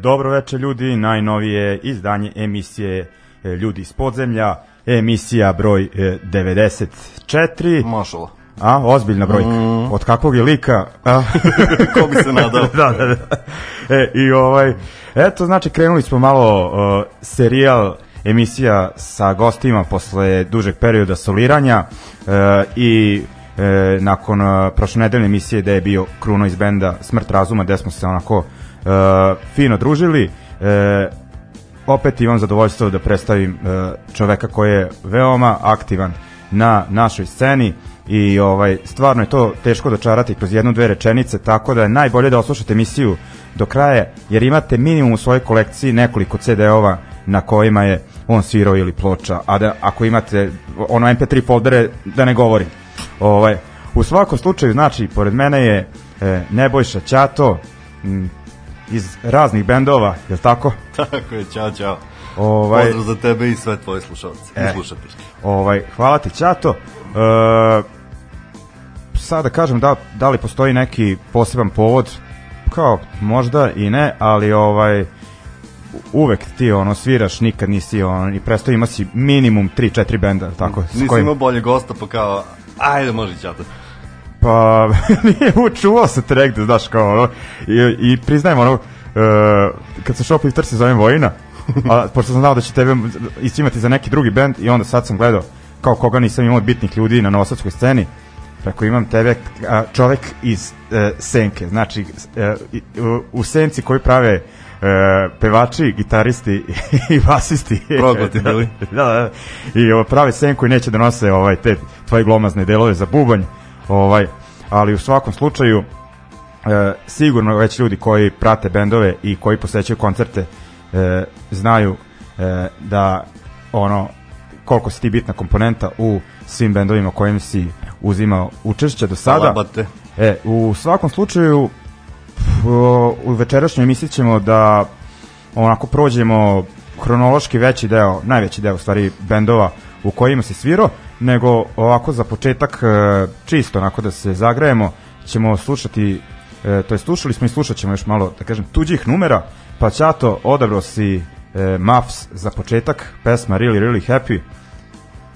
Dobro veče ljudi, najnovije izdanje emisije e, Ljudi iz podzemlja, emisija broj e, 94. Mašala. A, ozbiljna brojka. Mm. Od kakvog je lika? A, Ko bi se nadao? da, da, da. E, I ovaj, eto, znači, krenuli smo malo uh, serijal emisija sa gostima posle dužeg perioda soliranja uh, i e, nakon uh, prošle nedeljne emisije gde je bio Kruno iz benda Smrt razuma, gde smo se onako uh, fino družili. E, opet imam zadovoljstvo da predstavim e, čoveka koji je veoma aktivan na našoj sceni i ovaj stvarno je to teško dočarati kroz jednu dve rečenice tako da je najbolje da oslušate emisiju do kraja jer imate minimum u svojoj kolekciji nekoliko CD-ova na kojima je on svirao ili ploča a da ako imate ono MP3 foldere da ne govorim ovaj u svakom slučaju znači pored mene je e, Nebojša Ćato m, iz raznih bendova, je li tako? Tako je, čao, čao. Ovaj, Pozdrav za tebe i sve tvoje slušalce E. i ovaj, hvala ti Ćato. E, sad da kažem da, da li postoji neki poseban povod, kao možda i ne, ali ovaj uvek ti ono sviraš, nikad nisi ono, i presto ima si minimum 3-4 benda, tako? Nisi kojim- imao bolje gosta, pa kao, ajde, može ćata. Pa, nije učuvao se te negde, znaš, kao ono, i, i priznajem ono, e, kad se Shop Lifter se zovem Vojina, a, pošto sam znao da će tebe iscimati za neki drugi band i onda sad sam gledao kao koga nisam imao bitnih ljudi na novosadskoj sceni Preko imam tebe, a, čovek iz e, Senke, znači e, u, u Senci koji prave e, pevači, gitaristi i basisti. Prokleti da, bili. da, da, i ovo, prave Senku i neće da nose ovaj, te tvoje glomazne delove za bubanj, ovaj, ali u svakom slučaju e, sigurno već ljudi koji prate bendove i koji posećaju koncerte e, znaju e, da ono koliko si ti bitna komponenta u svim bendovima kojim si uzimao učešće do sada. Alabate. E, u svakom slučaju u večerašnjoj emisiji ćemo da onako prođemo hronološki veći deo, najveći deo u stvari bendova u kojima se svirao, nego ovako za početak e, čisto onako da se zagrejemo ćemo slušati e, to je slušali smo i slušat ćemo još malo da kažem tuđih numera pa Ćato odabrao si e, Muffs za početak pesma Really Really Happy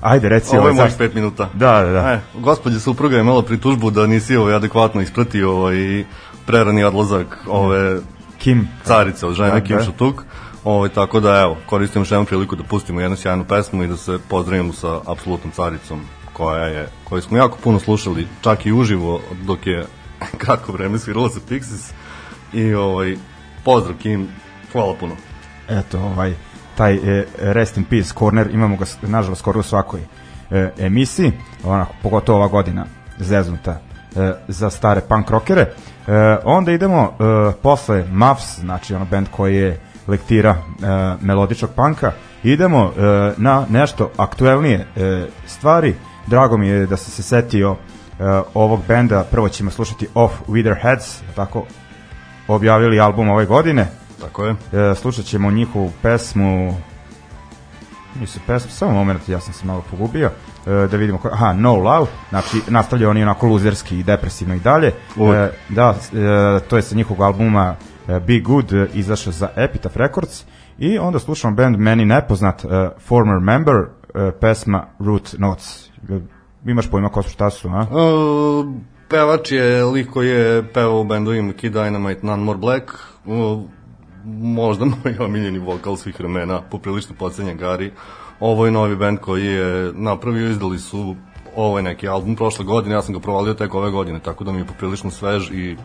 ajde reci Ovo je ovaj mojih zašto- pet minuta. da da da E, gospođa supruga je imala pritužbu da nisi ovaj adekvatno ispratio ovaj prerani odlazak ove Kim carice od žene Da, Kim da. Šutuk. Ovaj, tako da evo, koristim još jednu priliku da pustimo jednu sjajnu pesmu i da se pozdravimo sa apsolutnom caricom koja je, koju smo jako puno slušali, čak i uživo dok je kratko vreme svirala sa Pixies. I ovaj, pozdrav Kim, hvala puno. eto ovaj taj e, Rest in Peace corner imamo ga nažalost skoro u svakoj e, emisiji onako pogotovo ova godina zeznuta e, za stare punk rockere. E, onda idemo e, posle Muffs znači ono band koji je lektira e, melodičnog panka. Idemo e, na nešto aktuelnije e, stvari. Drago mi je da sam se setio e, ovog benda. Prvo ćemo slušati Off With Their Heads tako objavili album ove godine. Tako je. E, slušat ćemo njihovu pesmu Nisu pesmu, samo moment, ja sam se malo pogubio e, da vidimo ko, aha, No Love znači nastavljaju oni onako luzerski i depresivno i dalje. E, da, e, to je sa njihovog albuma Be Good e, izašao za Epitaph Records i onda slušamo band meni nepoznat e, Former Member e, pesma Root Notes imaš pojma ko su šta su, a? E, pevač je lik koji je pevao u bendovima Kid Dynamite, None More Black, e, možda moj omiljeni vokal svih vremena, poprilično pocenjen Gari. Ovo je novi bend koji je napravio, izdali su ovo je neki album prošle godine, ja sam ga provalio tek ove godine, tako da mi je poprilično svež i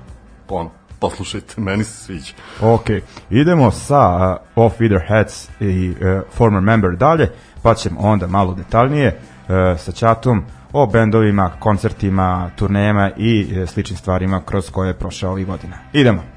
ono, poslušajte, meni se sviđa. Ok, idemo sa uh, Off With Heads i uh, Former Member dalje, pa ćemo onda malo detaljnije uh, sa čatom o bendovima, koncertima, turnejama i uh, sličnim stvarima kroz koje je prošao ovih godina. Idemo.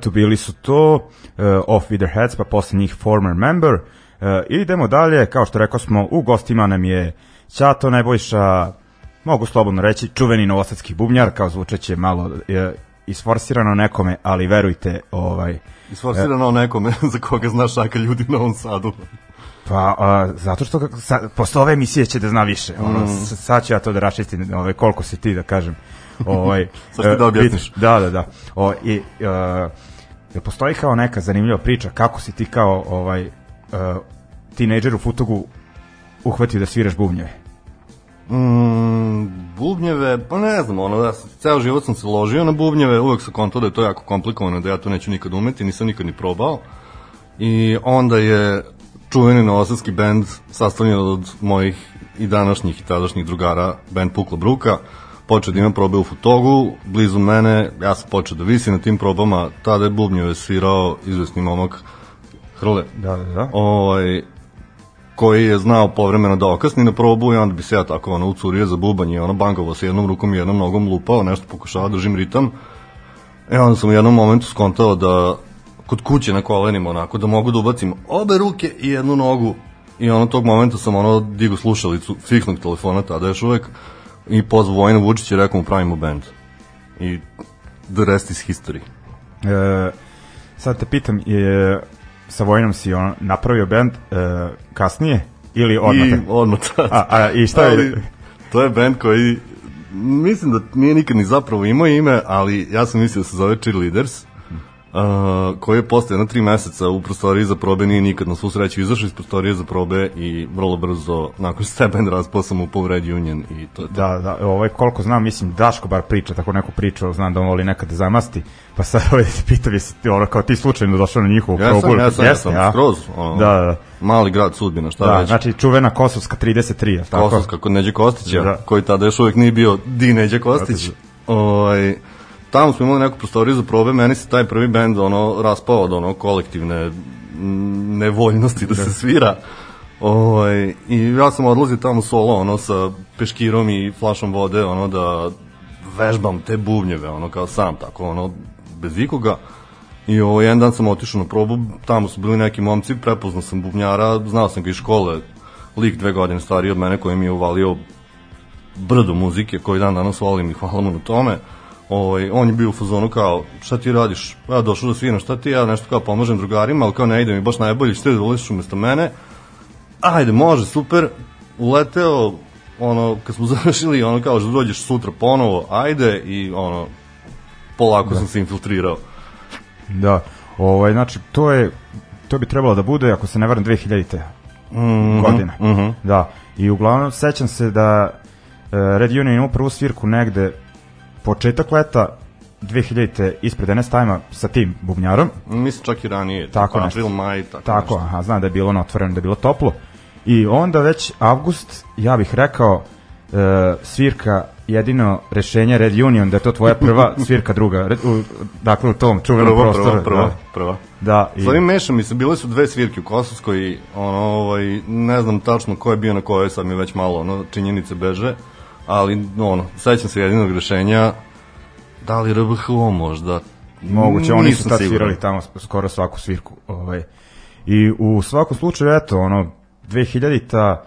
Eto, bili su to uh, Off With Their Heads, pa posle njih Former Member. Uh, idemo dalje, kao što rekao smo, u gostima nam je Ćato Nebojša, mogu slobodno reći, čuveni novosadski bubnjar, kao zvučeće malo uh, isforsirano nekome, ali verujte, ovaj, Isforsirano o nekome za koga znaš šaka ljudi u Novom Sadu. Pa, a, zato što sa, posle ove emisije će da zna više. Ono, s- sad ću ja to da raščistim, ovaj, koliko si ti da kažem. Ovaj, Sad ću da objasniš. Da, da, da. O, i, uh, jel postoji kao neka zanimljiva priča kako si ti kao ovaj, uh, tinejdžer u Futogu uhvatio da sviraš bubnjeve? Mm, bubnjeve, pa ne znam, ono, ja sam, ceo život sam se ložio na bubnjeve, uvek sam kontao da je to jako komplikovano, da ja to neću nikad umeti, nisam nikad ni probao. I onda je čuveni novosadski bend sastavljen od mojih i današnjih i tadašnjih drugara, bend Pukla Bruka, počeo da ima probe u Futogu, blizu mene, ja sam počeo da visim na tim probama, tada je bubnjeve svirao izvesni momak Hrle, Da, da, da. ovaj, koji je znao povremeno da okasni na probu i onda bi se ja tako ono ucurio za bubanj i ono bangovo se jednom rukom i jednom nogom lupao, nešto pokušava da držim ritam. E onda sam u jednom momentu skontao da kod kuće na kolenima onako da mogu da ubacim obe ruke i jednu nogu i ono tog momenta sam ono digo slušalicu fiksnog telefona tada još uvek i pozvao Vojna Vučića i rekao mu pravimo band. I the rest is history. E, sad te pitam, je, sa Vojnom si on, napravio band e, kasnije ili odmah? I odmah tad. A, a, i šta je- Ali, to je band koji, mislim da nije nikad ni zapravo imao ime, ali ja sam mislio da se zove Cheerleaders, uh, koji je postao jedno tri meseca u prostoriji za probe, nije nikad na svu sreću izašao iz prostorije za probe i vrlo brzo, nakon se band raspao, sam mu povredio Union i to je to. Da, da, ovaj, koliko znam, mislim, Daško bar priča tako neku priču, znam da on voli nekad da zamasti, pa sad ovaj ti pitam, jesi ti, ono, kao ti slučajno došao na njihovu Ja probu? sam, ja sam, ja sam, skroz, ono, Da, da, mali grad sudbina, šta da, već. znači čuvena Kosovska 33, je li tako? Kosovska kod Neđe Kostića, Da. koji tada još uvijek nije bio di Neđe Kostić. Ovaj, tamo smo imali neku prostoriju za probe, meni se taj prvi bend ono, raspao od ono kolektivne nevoljnosti da, se svira. Ovaj, I ja sam odlazio tamo solo, ono, sa peškirom i flašom vode, ono, da vežbam te bubnjeve, ono, kao sam, tako, ono, bez ikoga. I ovo, jedan dan sam otišao na probu, tamo su bili neki momci, prepoznao sam bubnjara, znao sam ga iz škole, lik dve godine stariji od mene koji mi je uvalio brdo muzike koji dan danas volim i hvala mu na tome. Ovaj, on je bio u fazonu kao, šta ti radiš? Ja došao da sviram, šta ti ja nešto kao pomažem drugarima, ali kao ne ide mi baš najbolje, što da voliš umesto mene? Ajde, može, super. Uleteo, ono, kad smo završili, ono kao, što dođeš sutra ponovo, ajde, i ono, polako sam se infiltrirao. Da, ovaj, znači, to je, to bi trebalo da bude, ako se ne varam, 2000. Mhm, godina. Da, i uglavnom sećam se da e, Red Union imao prvu svirku negde početak leta 2000. ispred NS Time-a sa tim bubnjarom. Mislim čak i ranije, Tako nešto. april, maj, tako, Tako, nešto. aha, znam da je bilo na otvoreno, da je bilo toplo. I onda već avgust, ja bih rekao, e, svirka jedino rešenje Red Union, da je to tvoja prva svirka druga, Red, u, dakle u tom čuvenom Prva, prostoru. prva, prva, da. prva. Da, i, Sa ovim mešam mi se, bile su dve svirke u Kosovskoj, ono, ovaj, ne znam tačno ko je bio na kojoj, sad mi već malo, ono, činjenice beže, ali, ono, sećam se jedinog rešenja, da li RBHO možda? Moguće, oni su tad svirali tamo skoro svaku svirku. Ovaj. I u svakom slučaju, eto, ono, 2000-ta,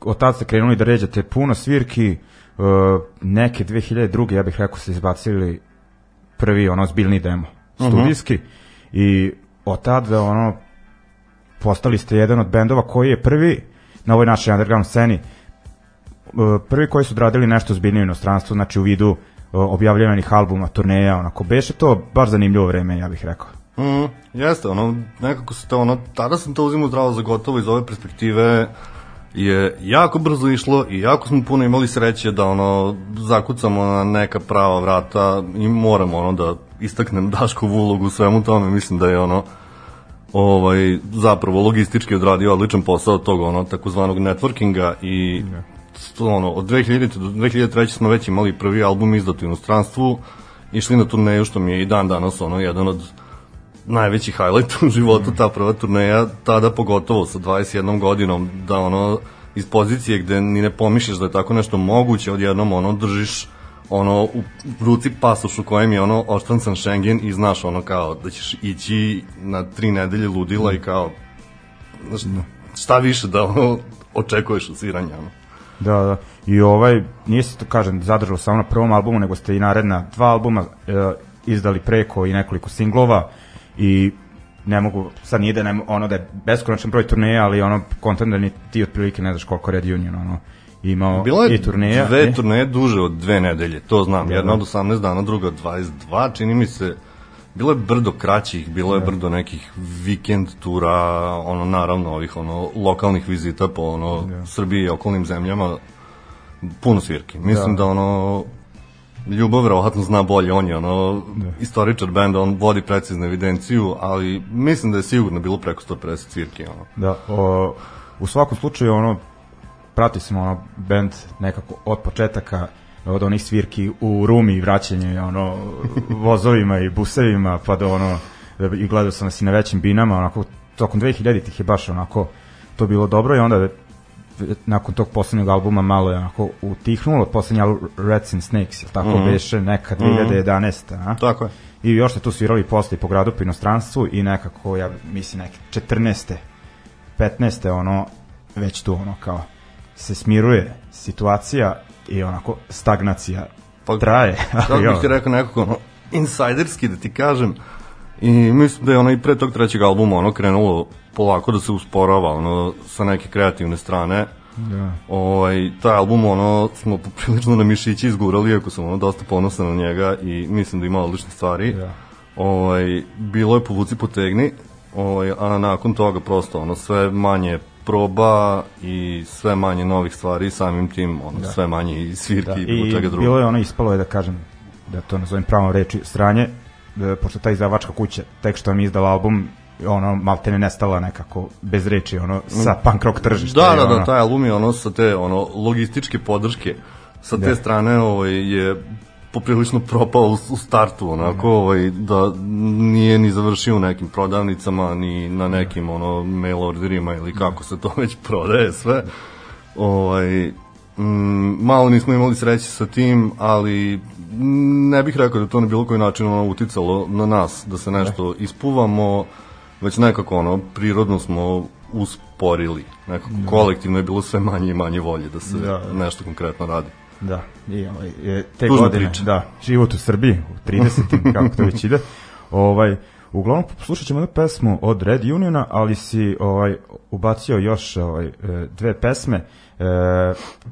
od tad ste krenuli da ređate puno svirki, uh, neke 2002. ja bih rekao ste izbacili prvi, ono, zbiljni demo, studijski, i od tada, ono, postali ste jedan od bendova koji je prvi na ovoj našoj underground sceni uh, prvi koji su odradili nešto zbiljnije u inostranstvu, znači u vidu uh, objavljenih albuma, turneja, onako, beše to baš zanimljivo vreme, ja bih rekao. Mm, jeste, ono, nekako se to, ono, tada sam to uzimao zdravo za gotovo iz ove perspektive je jako brzo išlo i jako smo puno imali sreće da ono zakucamo na neka prava vrata i moramo ono da istaknem Daškovu ulogu u svemu tome, mislim da je ono ovaj zapravo logistički odradio odličan posao tog ono takozvanog networkinga i ono od 2000 do 2003 smo već imali prvi album izdat u inostranstvu išli na turneju što mi je i dan danas ono jedan od najveći highlight u životu, ta prva turneja, tada pogotovo sa 21 godinom, da ono, iz pozicije gde ni ne pomišljaš da je tako nešto moguće, odjednom ono, držiš ono u ruci pasoš u kojem je ono oštancan Schengen i znaš ono kao da ćeš ići na tri nedelje ludila i kao znaš, šta više da ono očekuješ od sviranja ono. Da, da. I ovaj, nije se to, kažem, zadržalo samo na prvom albumu, nego ste i naredna dva albuma e, izdali preko i nekoliko singlova i ne mogu, sad nije da ne, ono da je beskonačan broj turneja, ali ono, kontent da ni ti otprilike ne znaš koliko Red Union, ono, imao Bilo je i turneja. dve turneje duže od dve nedelje, to znam. Da, Jedna da. od 18 dana, druga od 22, čini mi se. Bilo je brdo kraćih, bilo je brdo nekih vikend tura, ono naravno ovih ono lokalnih vizita po ono Srbiji i okolnim zemljama. Puno svirki. Mislim da, ono Ljubav verovatno zna bolje, on je ono istoričar benda, on vodi preciznu evidenciju, ali mislim da je sigurno bilo preko 150 svirki. Ono. Da, o, u svakom slučaju ono prati smo ono bend nekako od početaka od onih svirki u Rumi i vraćanje ono vozovima i busevima pa do ono i gledao sam nas i na većim binama onako tokom 2000-ih je baš onako to bilo dobro i onda nakon tog poslednjeg albuma malo je onako utihnulo poslednji album Rats and Snakes je tako mm -hmm. beše neka 2011 a? Tako je. I još ste tu svirali posle po gradu po inostranstvu i nekako, ja mislim, neke 14. 15. ono, već tu ono kao se smiruje situacija i onako stagnacija Pa, traje. Kako bih ti rekao nekako ono, insajderski da ti kažem i mislim da je ono i pre tog trećeg albuma ono krenulo polako da se usporava ono sa neke kreativne strane Da. Ovaj, taj album ono smo poprilično na mišići izgurali iako sam ono dosta ponosan na njega i mislim da ima odlične stvari Da. ovaj, bilo je povuci potegni ovaj, a nakon toga prosto ono sve manje proba i sve manje novih stvari samim tim ono, sve manje i svirki da. i I čega drugog bilo je ono ispalo je da kažem da to nazovem pravom reči sranje da, pošto ta izdavačka kuća tek što mi izdala album ono maltene nestala nekako bez reči ono sa punk rock tržišta Da, i da, ono, da, taj album je ono sa te ono logističke podrške sa te Da. strane ovaj je poprilično propao u, u startu onako ovaj da nije ni završio u nekim prodavnicama ni na nekim ono mail orderima ili kako se to već prodaje sve. Ovaj mm, malo nismo imali sreće sa tim, ali ne bih rekao da to na bilo koji način ono uticalo na nas da se nešto ispuvamo, već nekako ono prirodno smo usporili. Nekako kolektivno je bilo sve manje i manje volje da se Da, da. nešto konkretno radi. Da, i je, te Tužna godine, priča. da, život u Srbiji, u 30. kako to već ide. Ovaj, uglavnom slušat ćemo jednu pesmu od Red Uniona, ali si ovaj, ubacio još ovaj, e, dve pesme. E,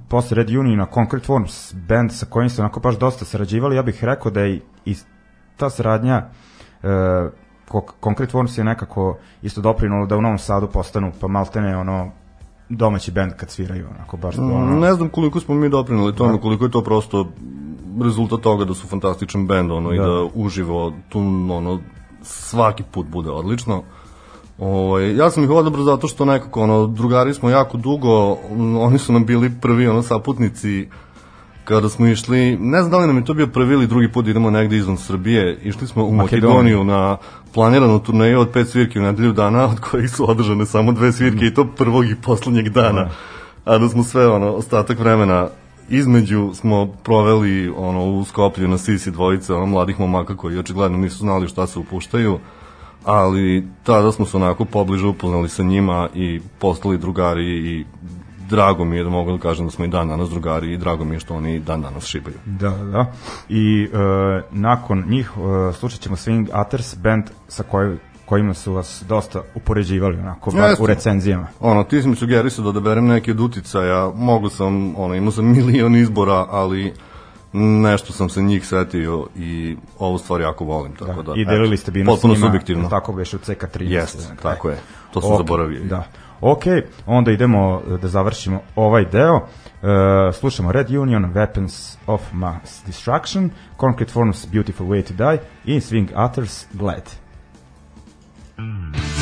posle Red Uniona, Concrete Forms, band sa kojim ste onako baš dosta sarađivali, ja bih rekao da je i, ta saradnja e, Concrete Forms je nekako isto doprinulo da u Novom Sadu postanu pa maltene ono domaći band kad sviraju onako baš da ono, Ne znam koliko smo mi doprinuli tome, koliko je to prosto rezultat toga da su fantastičan bend ono, i Da. da uživo tu ono, svaki put bude odlično. Ovaj, ja sam ih odabrao zato što nekako ono, drugari smo jako dugo, oni su nam bili prvi ono saputnici kada smo išli, ne znam da li nam je to bio prvi ili drugi put da idemo negde izvan Srbije, išli smo u Makedoniju. Makedoniju na planiranu turneju od pet svirki u nedelju dana, od kojih su održane samo dve svirke i to prvog i poslednjeg dana. A da smo sve ono ostatak vremena između smo proveli ono u Skoplju na sisi dvojice ono mladih momaka koji očigledno nisu znali šta se upuštaju ali tada smo se onako pobliže upoznali sa njima i postali drugari i drago mi je da mogu da kažem da smo i dan danas drugari i drago mi je što oni dan danas šibaju. Da, da. I e, nakon njih e, slušat ćemo Swing Atters band sa koj, kojima su vas dosta upoređivali onako bar Jeste. u recenzijama. Ono, ti si mi sugerisao da odaberem neki od uticaja, mogu sam, ono, imao sam milion izbora, ali nešto sam se njih setio i ovu stvar jako volim, tako da, I delili ste potpuno s njima, subjektivno. tako beš u CK30. Jeste, tako je. To sam Ok, zaboravio. Da. Ok, onda idemo e, da završimo ovaj deo. E, slušamo Red Union, Weapons of Mass Destruction, Concrete Forms, Beautiful Way to Die i Swing Atters, Glad. I'm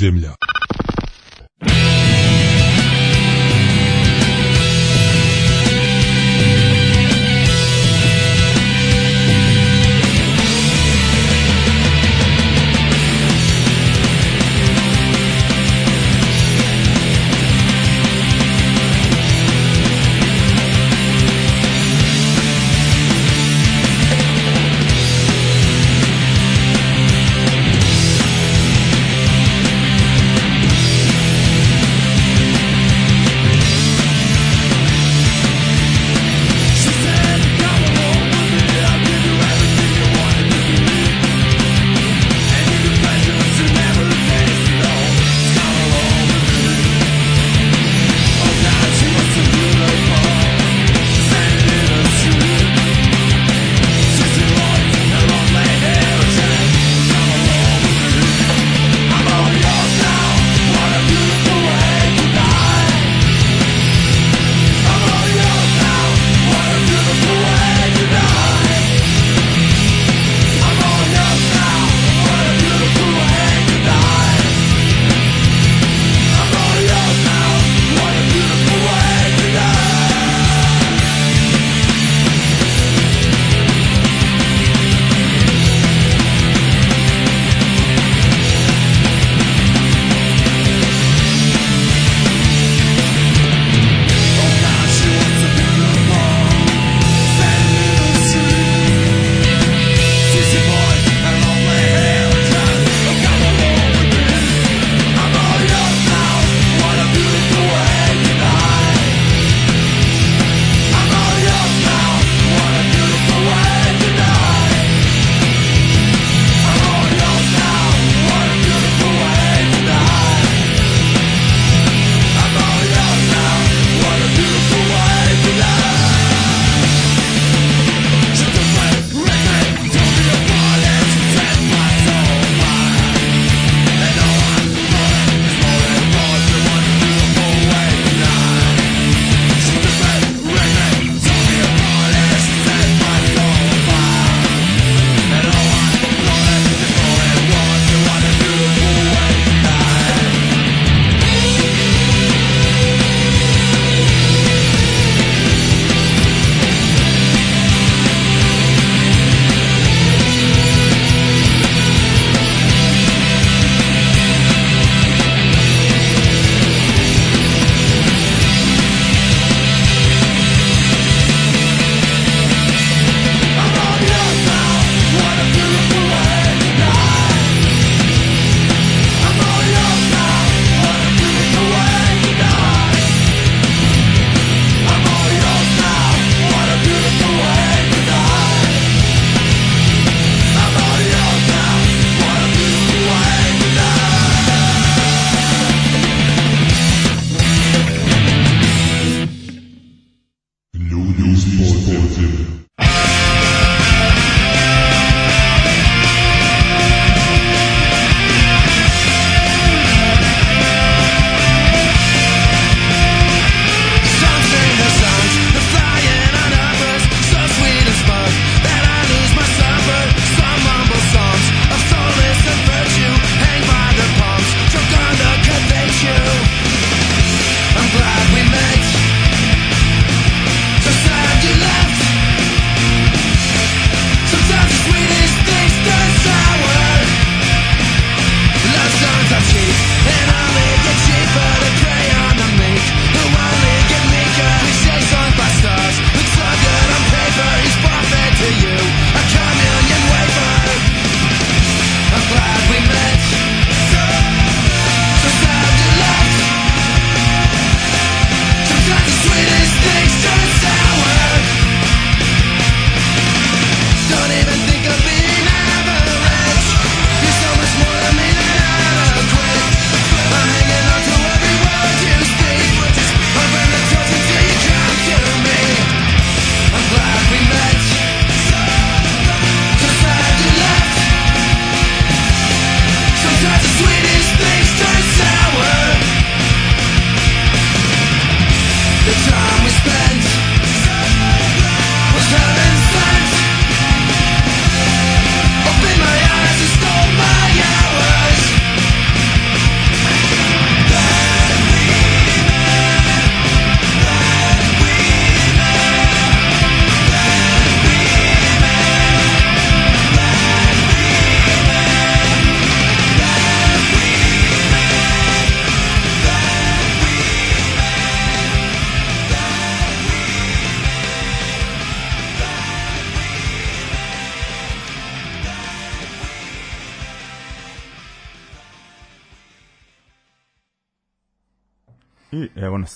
Ljudi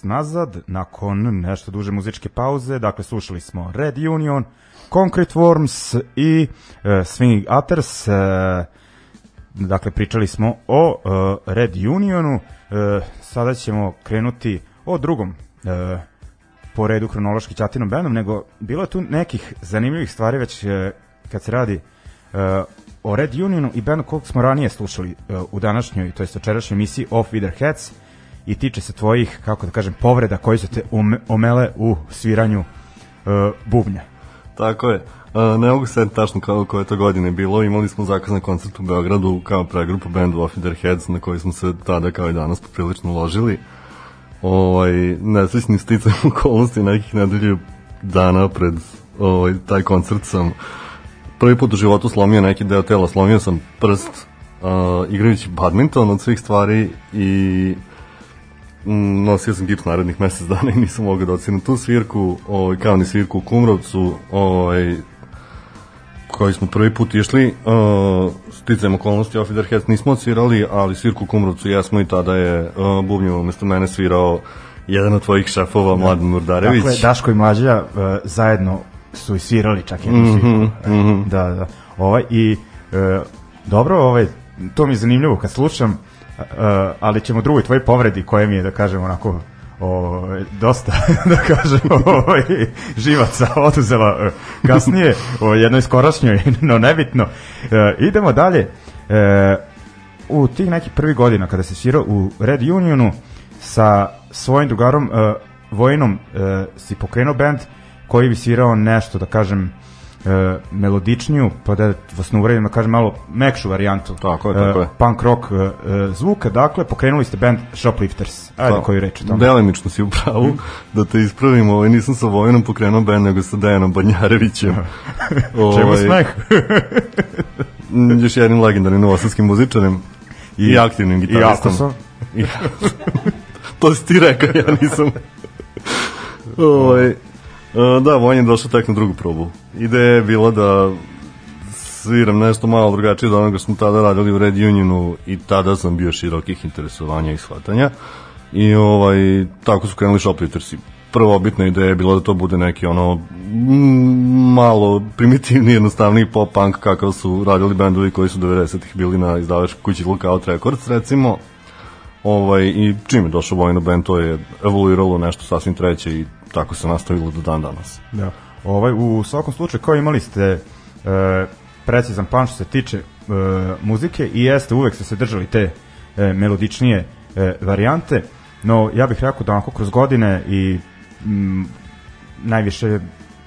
nazad, nakon nešto duže muzičke pauze, dakle slušali smo Red Union, Concrete Worms i uh, Swinging Utters, uh, dakle pričali smo o uh, Red Unionu, uh, sada ćemo krenuti o drugom uh, po redu hronološki Ćatinom bendom, nego bilo je tu nekih zanimljivih stvari već uh, kad se radi uh, o Red Unionu i bendu kog smo ranije slušali uh, u današnjoj, to jest večerašnjoj emisiji Off With Their Heads i tiče se tvojih, kako da kažem, povreda koji su te omele u sviranju uh, bubnja. Tako je. A, ne mogu se tačno kao koje to godine bilo. Imali smo zakazan koncert u Beogradu kao pregrupa bandu Off Their Heads na koji smo se tada kao i danas poprilično uložili. Ovaj, nesrećni sticam okolnosti nekih nedelju dana pred ovaj, taj koncert sam prvi put u životu slomio neki deo tela, slomio sam prst uh, igrajući badminton od svih stvari i nosio sam gips narednih mesec dana i nisam mogao da ocenu tu svirku, ovaj, kao ni svirku u Kumrovcu, ovaj, koji smo prvi put išli, uh, sticajem okolnosti Off Heads nismo odsvirali, ali svirku u Kumrovcu jesmo i tada je uh, bubnjevo umesto mene svirao jedan od tvojih šefova, Mladen Murdarević. Dakle, Daško i Mlađa uh, zajedno su i svirali čak jednu svirku. Mhm, mhm. Da, da. Ovaj, I uh, dobro, ovaj, to mi je zanimljivo kad slušam, ali ćemo drugoj tvojoj povredi koje mi je, da kažem, onako o, dosta, da kažem, ovaj, živaca oduzela e, kasnije, o jednoj skorašnjoj, no nebitno. E, idemo dalje. E, u tih nekih prvih godina kada se svirao u Red Unionu sa svojim drugarom e, Vojinom e, si pokrenuo band koji bi svirao nešto, da kažem, e, melodičniju, pa da vas ne uvredim, da kažem malo mekšu varijantu. Tako je, tako e, je. Punk rock e, e, zvuka, dakle, pokrenuli ste band Shoplifters. Ajde, Pa, koju reč o tome. Delimično si u pravu, da te ispravim, ovaj, nisam sa Vojinom pokrenuo band, nego sa Dejanom Banjarevićem. Čemu smeh? još jednim legendarnim novosadskim muzičarem i, i aktivnim I gitaristom. I, to si ti rekao, ja nisam. ovaj, e, da, Vojn je došao tek na drugu probu. Ideja je bila da sviram nešto malo drugačije od onoga smo tada radili u Red Unionu i tada sam bio širokih interesovanja i shvatanja. I ovaj, tako su krenuli Shopliftersi. Prva bitna ideja je bila da to bude neki ono malo primitivni, jednostavniji pop-punk kakav su radili bendovi koji su 90-ih bili na izdavačkoj kući Lookout Records recimo. Ovaj, I čim je došao Vojno band, to je evoluiralo nešto sasvim treće i tako se nastavilo do dan danas. Da. Ovaj, u svakom slučaju, kao imali ste e, precizan plan što se tiče e, muzike i jeste, uvek ste se držali te e, melodičnije e, varijante, no ja bih rekao da onako kroz godine i m, najviše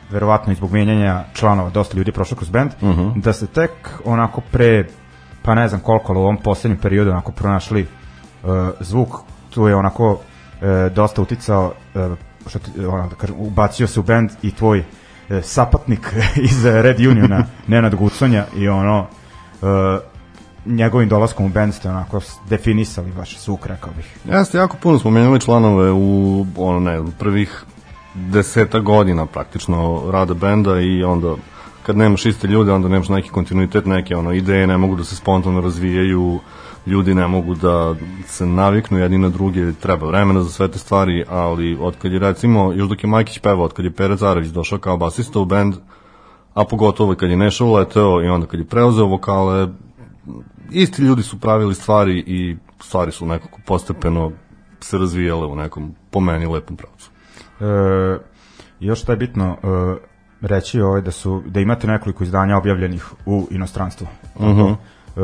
verovatno i zbog mijenjanja članova dosta ljudi prošlo kroz band, uh -huh. da se tek onako pre pa ne znam koliko, ali u ovom poslednjem periodu onako pronašli uh, zvuk, tu je onako uh, dosta uticao uh, što ti, ono, da kažem, ubacio se u band i tvoj sapatnik iz Red Uniona, Nenad Guconja i ono uh, njegovim dolaskom u band ste onako definisali vaš zvuk, rekao bih. Jeste, jako puno smo menjali članove u ono, ne, prvih deseta godina praktično rada benda i onda kad nemaš iste ljude, onda nemaš neki kontinuitet, neke ono, ideje ne mogu da se spontano razvijaju, ljudi ne mogu da se naviknu jedni na druge, treba vremena za sve te stvari, ali otkad je recimo, još dok je Majkić pevao, otkad je Pere Zarević došao kao basista u bend, a pogotovo kad je Neša uleteo i onda kad je preuzeo vokale, isti ljudi su pravili stvari i stvari su nekako postepeno se razvijale u nekom, po meni, lepom pravcu. E, još šta je bitno e, reći ovaj da su da imate nekoliko izdanja objavljenih u inostranstvu. Uh -huh. E,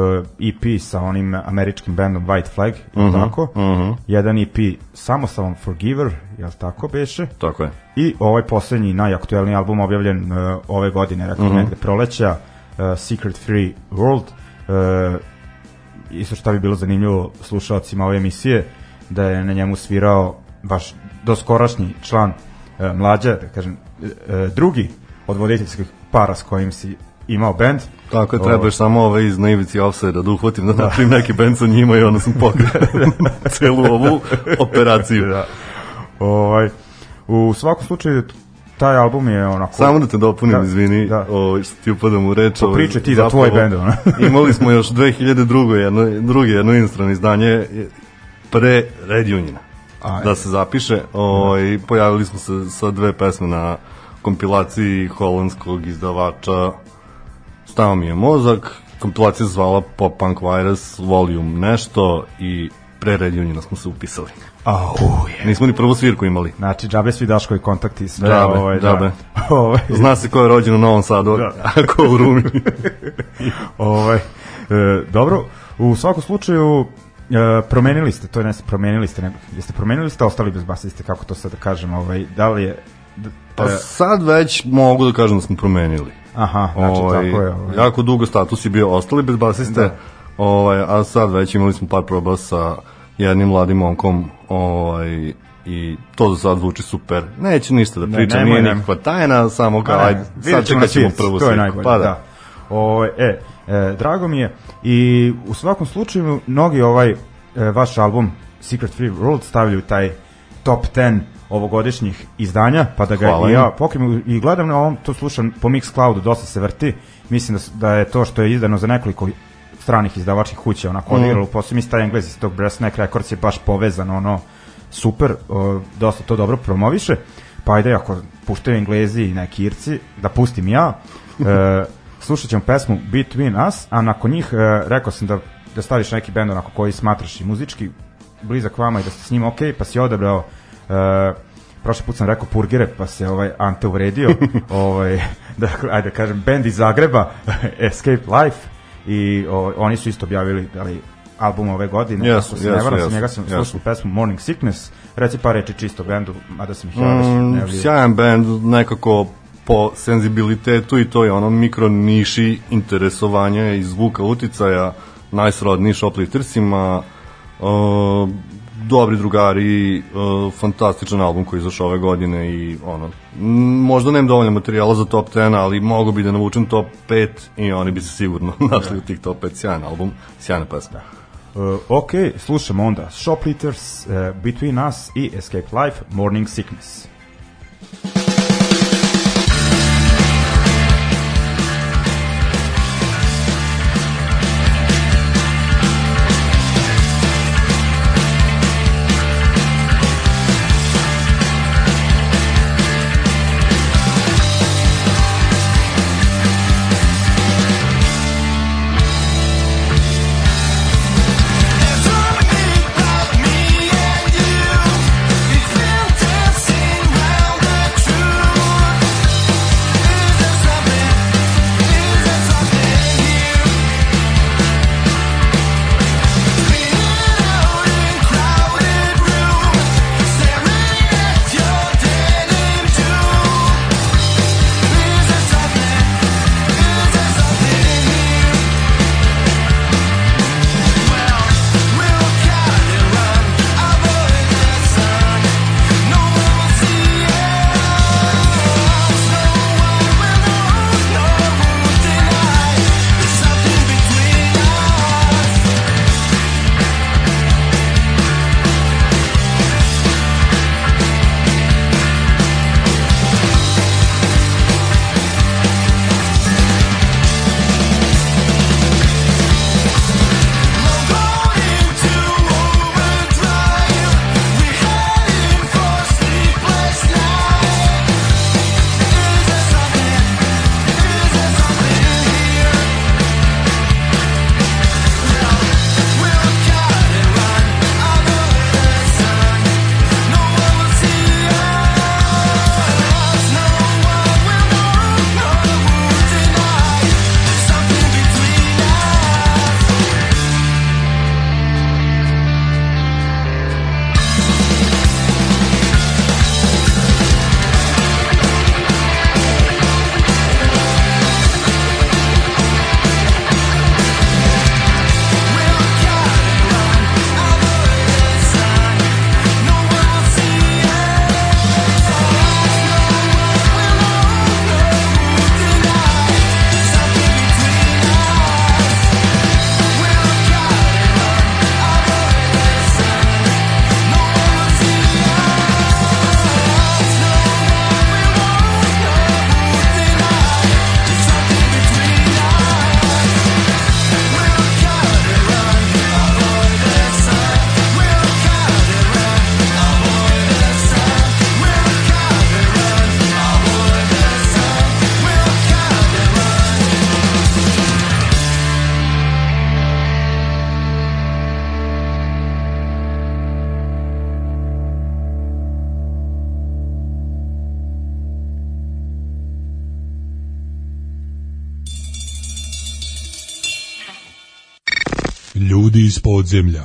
EP sa onim američkim bandom White Flag, uh -huh. tako? Uh -huh. Jedan EP samostalan Forgiver, je tako beše? Tako je. I ovaj poslednji najaktuelniji album objavljen uh, ove godine, rekao uh -huh. negde proleća, uh, Secret Free World. Uh, isto šta bi bilo zanimljivo slušalcima ove emisije, da je na njemu svirao vaš doskorašnji član e, mlađa, da kažem, e, drugi od voditeljskih para s kojim si imao bend. Tako je, trebaš samo ove iz naivici offside da uhvatim da napravim neki bend sa njima i onda sam pokrio celu ovu operaciju. Da. Ovaj, u svakom slučaju taj album je onako... Samo da te dopunim, da, izvini, da. Ovaj, što ti upadam u reč. Pa priče ti da tvoj bend, imali smo još 2002. jedno, drugi jedno inostrano izdanje pre Red Uniona Ajde. da se zapiše. Ovaj, pojavili smo se sa dve pesme na kompilaciji holandskog izdavača Stao mi je mozak. Kompilacija zvala Pop Punk Virus Volume nešto i pre Red Uniona smo se upisali. Au, je. Nismo ni prvu svirku imali. Znači, džabe svi Daškovi kontakti, sve, Džabe, ovaj, džabe. Da. ovaj, Zna se ko je rođen u Novom Sadu, Da. a ko u Rumi. ovaj, e, dobro, u svakom slučaju, e, promenili ste, to je ne ste promenili ste, nego, jeste promenili ste, ostali bez basiste, kako to sad da kažem, ovaj, da li je, d- Pa e, sad već mogu da kažem da smo promenili. Aha, znači, Ovaj, tako je, ovaj, Jako dugo status je bio ostali bez basiste, Da. ovaj, a sad već imali smo par proba sa jednim mladim momkom ovaj, i to za sad zvuči super. Neće ništa da Ne, pričam, nemoj, nije nikakva tajna, samo kao, Pa ne, ajde, sad čekat ćemo prvu To je svirku. najbolje, Pa da. da. O, e, e, drago mi je i u svakom slučaju mnogi ovaj e, vaš album Secret Free World stavljaju taj top 10 ovogodišnjih izdanja, pa da ga Hvala i ja pokrim i gledam na ovom, to slušam po Mixcloudu, dosta se vrti, mislim da, da je to što je izdano za nekoliko stranih izdavačkih kuća, onako Mm. odigralo, posle mislim taj englezi s tog Breastneck Records je baš povezan, ono, super, o, dosta to dobro promoviše, pa ajde ako puštaju englezi i neki irci, da pustim ja, e, slušat ćemo pesmu Between Us, a nakon njih e, rekao sam da, da staviš neki bend onako koji smatraš i muzički blizak vama i da ste s njim ok, pa si odabrao prošli put sam rekao Purgire, pa se ovaj Ante uvredio, ovaj, dakle, ajde da kažem, band iz Zagreba, Escape Life, i ovaj, oni su isto objavili da li album ove godine, Jesu, ako se ne jesu, varam, jesu, njega sam jesu. slušao pesmu Morning Sickness, reci par reči čisto o bendu, mada sam ih ja već Mm, sjajan band, nekako po senzibilitetu i to je ono mikro niši interesovanja i zvuka uticaja, najsrodniji shopliftersima, uh, dobri drugari, uh, fantastičan album koji izašao ove godine i ono, možda nemam dovoljno materijala za top 10, ali mogu bi da navučem top 5 i oni bi se sigurno našli u tih top 5, sjajan album, sjajna pesma. Uh, ok, slušamo onda Shoplifters, uh, Between Us i Escape Life, Morning Sickness. Fantasy round Ljudi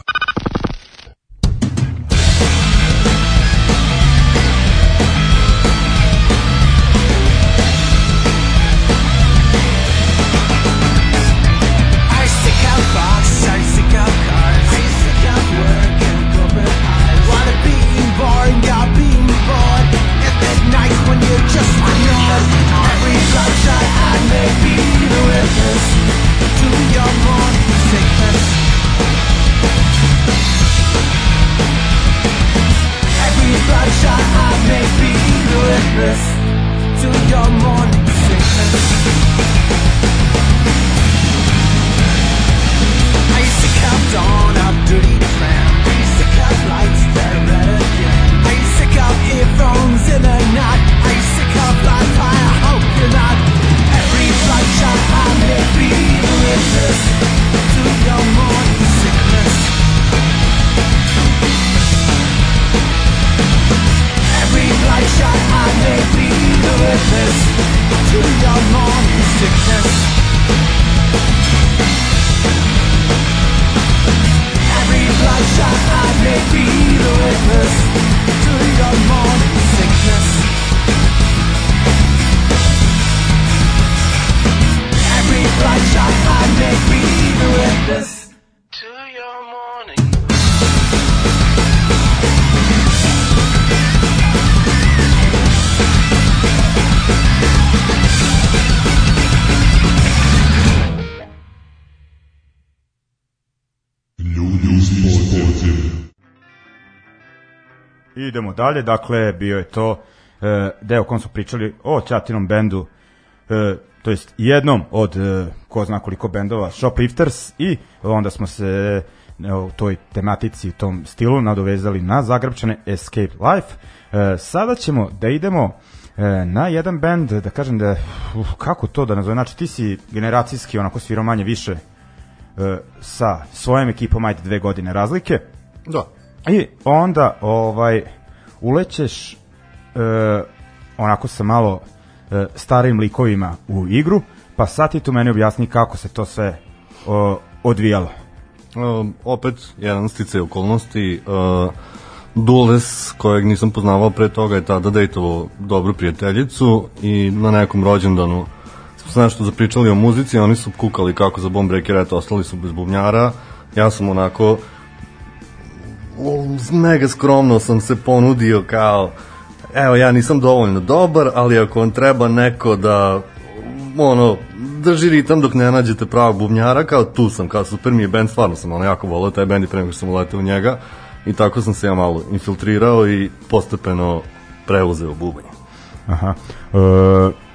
Idemo dalje, dakle, bio je to e, deo kom smo pričali o Ćatinom bendu, e, to jest jednom od e, ko zna koliko bendova Shoplifters i onda smo se e, u toj tematici, u tom stilu nadovezali na Zagrebčane Escape Life. E, sada ćemo da idemo e, na jedan bend, da kažem da, uf, kako to da nazovem, znači ti si generacijski onako svirao manje više e, sa svojom ekipom, ajde dve godine razlike, Da. I onda ovaj ulećeš e, onako sa malo e, starim likovima u igru, pa sad ti tu meni objasni kako se to sve o, odvijalo. Um, opet, jedan sticaj okolnosti, uh, Dules, kojeg nisam poznavao pre toga, je tada dejtovao dobru prijateljicu i na nekom rođendanu smo se nešto zapričali o muzici, oni su kukali kako za Bomb Breaker, eto, ostali su bez bubnjara, ja sam onako mega skromno sam se ponudio kao evo ja nisam dovoljno dobar, ali ako vam treba neko da ono, drži ritam dok ne nađete pravog bubnjara, kao tu sam, kao super mi je band, stvarno sam ono jako volao taj band i pre nego što sam uleteo u njega i tako sam se ja malo infiltrirao i postepeno preuzeo bubanj. Aha. E,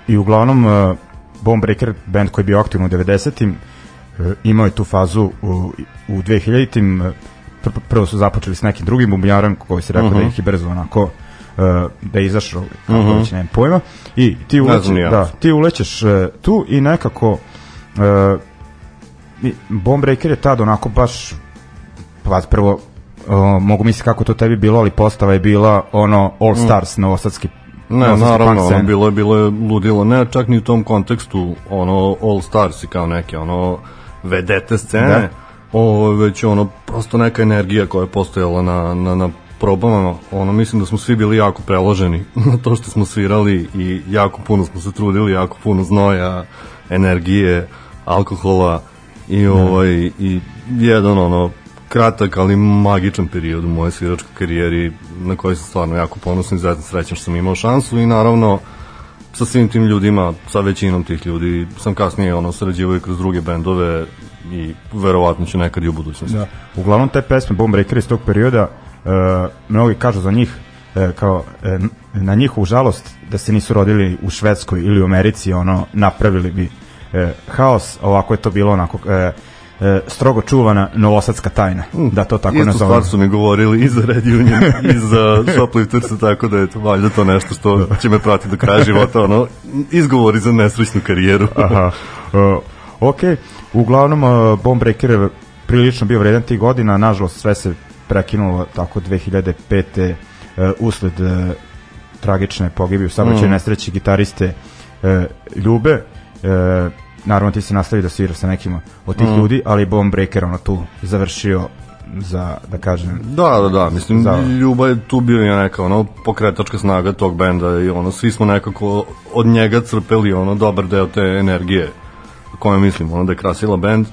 I uglavnom e, Bomb Breaker band koji je bio aktivno u 90-im e, imao je tu fazu u, u 2000-im e, pr prvo su započeli s nekim drugim bubnjarom koji se rekao uh -huh. da ih je brzo onako e, da je izašao kako uh -huh. već nemam pojma i ti ulećeš, ja. da, ti ulećeš e, tu i nekako e, i Bomb Breaker je tad onako baš pa prvo o, mogu misliti kako to tebi bilo, ali postava je bila ono All Stars, mm. novosadski Ne, novosadski naravno, ono, bilo je, bilo je ludilo, ne čak ni u tom kontekstu, ono, All Stars i kao neke, ono, vedete scene, Da. Da. ovo, već ono, prosto neka energija koja je postojala na, na, na probama, ono, mislim da smo svi bili jako preloženi na to što smo svirali i jako puno smo se trudili, jako puno znoja, energije, alkohola i ovaj, i jedan, ono, kratak, ali magičan period u moje sviračkoj karijeri na koji sam stvarno jako ponosan i zajedno srećan što sam imao šansu i naravno sa svim tim ljudima, sa većinom tih ljudi sam kasnije ono sarađivao i kroz druge bendove i verovatno ću nekad i u budućnosti. Da. Uglavnom te pesme Bomb Breaker iz tog perioda uh, mnogi kažu za njih uh, kao uh, na njihovu žalost da se nisu rodili u Švedskoj ili u Americi ono napravili bi uh, haos ovako je to bilo onako uh, uh, strogo čuvana novosadska tajna da to tako Istu nazovem stvar su mi govorili i za Red Union i za Shopliftersa, tako da je to valjda to nešto što će me pratiti do kraja života, ono, izgovori za nesrećnu karijeru. Aha. Uh, ok, uglavnom uh, Bomb Breaker je prilično bio vredan tih godina, nažalost sve se prekinulo tako 2005. Uh, usled uh, tragične pogibije u saobraćaju mm. nesreći gitariste uh, Ljube uh, naravno ti se nastavi da svira sa nekima od tih ljudi, ali Bone Breaker ono tu završio za, da kažem, Da, da, da, mislim, Da. Ljuba je tu bio je neka ono pokretačka snaga tog benda i ono, svi smo nekako od njega crpeli ono dobar deo te energije koje mislim, ono da je krasila bend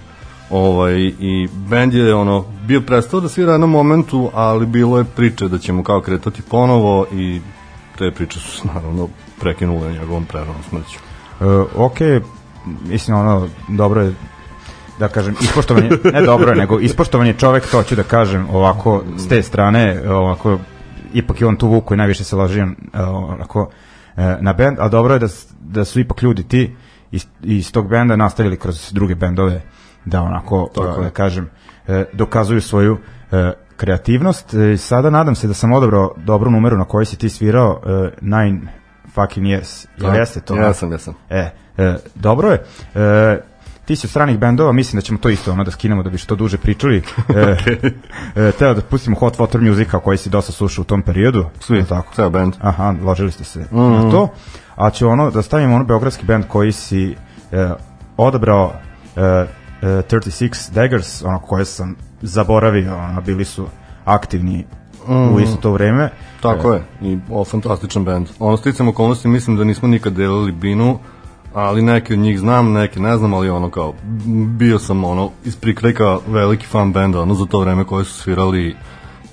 ovaj, i bend je ono bio prestao da svira na momentu, ali bilo je priče da ćemo kao kretati ponovo i te priče su se naravno prekinule njegovom preranom smrću. Uh, ok, mislim ono, dobro je da kažem, ispoštovanje, ne dobro je, nego ispoštovanje čovek, to ću da kažem ovako, s te strane, ovako, ipak je on tu vuku i najviše se ložio uh, onako, uh, na bend, a dobro je da, da su ipak ljudi ti iz, iz tog benda nastavili kroz druge bendove da onako, Tako da kažem, uh, dokazuju svoju uh, kreativnost. E, sada nadam se da sam odabrao dobru numeru na kojoj si ti svirao Nine fucking years. Jel jeste to? Jesam, jesam. E, e, dobro je. E, ti si od stranih bendova, mislim da ćemo to isto ono da skinemo da bi što duže pričali. E, e, teo da pustimo Hot Water Musica koji si dosta slušao u tom periodu. Svi, tako? ceo band. Aha, ložili ste se na to. A će ono, da stavimo ono beogradski band koji si e, odabrao e, e, 36 Daggers, ono koje sam zaboravio, ono, bili su aktivni u isto to vreme. Tako je, i o, fantastičan band. Ono, sticam okolnosti, mislim da nismo nikad delili binu, ali neke od njih znam, neke ne znam, ali ono kao, bio sam ono, iz prikrajka veliki fan benda, ono, za to vreme koje su svirali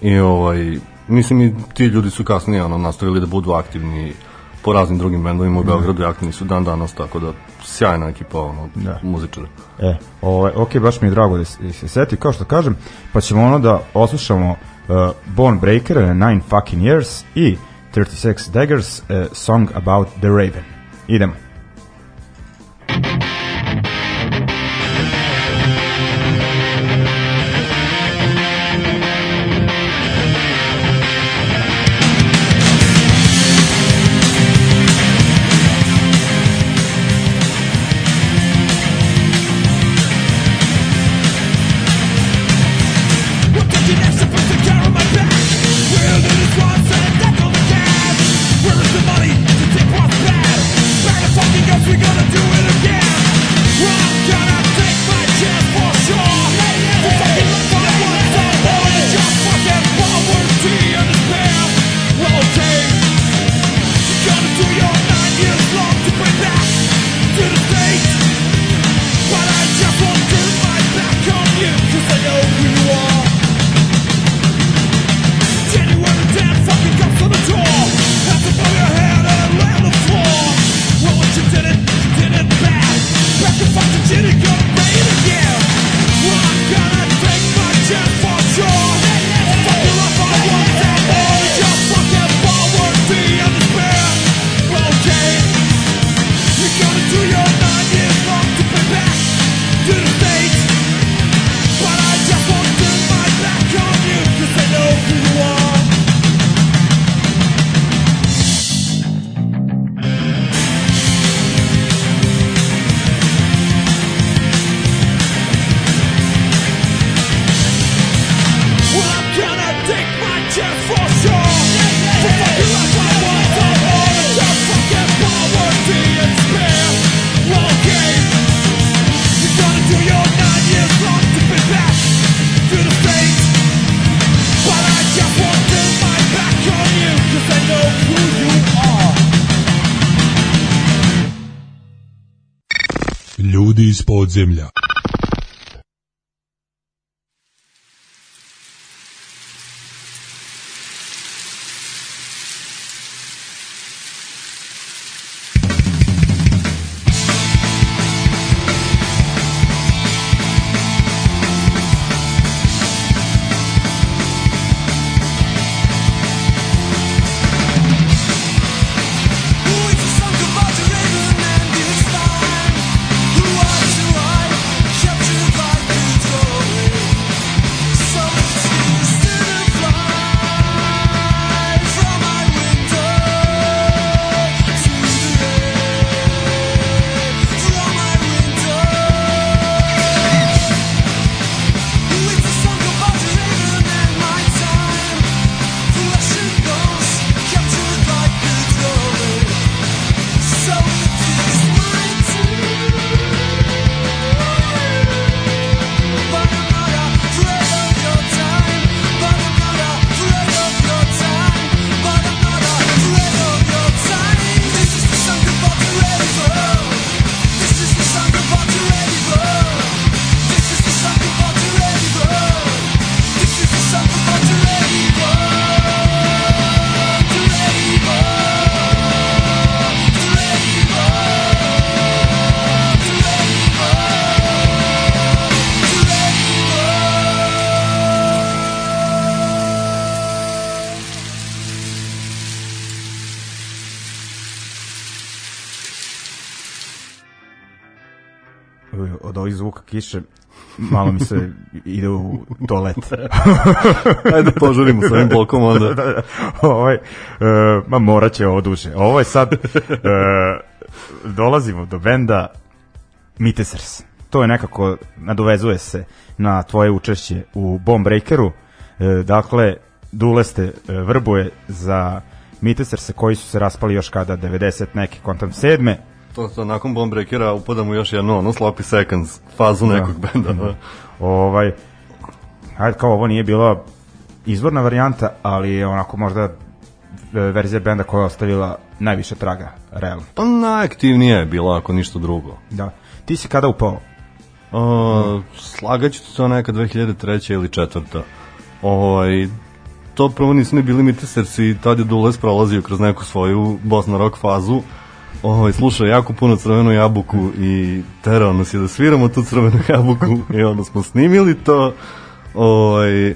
i ovaj, mislim i ti ljudi su kasnije, ono, nastavili da budu aktivni po raznim drugim bendovima u Beogradu i aktivni su dan danas, tako da sjajna ekipa, ono, Da. muzičara. E, ovaj, ok, baš mi je drago da se, da se seti, kao što kažem, pa ćemo ono da oslušamo uh, Bone Breaker, uh, Nine Fucking Years i 36 Daggers, uh, Song About the Raven. Idemo. Iz kiše malo mi se ide u toalet. Ajde požurimo sa ovim blokom onda. da, da. ovaj, e, ma morat će ovo duže. Ovo je sad, e, dolazimo do benda Mitesers. To je nekako, nadovezuje se na tvoje učešće u Bomb Breakeru. E, dakle, Dule ste e, vrbuje za Miteserse koji su se raspali još kada 90 neki kontam sedme. To, to nakon Bomb Breakera upadamo u još jednu ono sloppy seconds fazu nekog benda. Da. Ovaj, ajde, kao ovo nije bila izvorna varijanta, ali je onako možda e, verzija benda koja je ostavila najviše traga, realno. Pa najaktivnija je bila ako ništa drugo. Da. Ti si kada upao? Uh, slagaću to neka 2003. ili četvrta. Ovaj, to prvo nisu ni bili Mitesersi i tad je Dules prolazio kroz neku svoju Bosna rock fazu. Ovaj, slušao jako puno crvenu jabuku i terao nas je da sviramo tu crvenu jabuku i onda smo snimili to. Ovaj,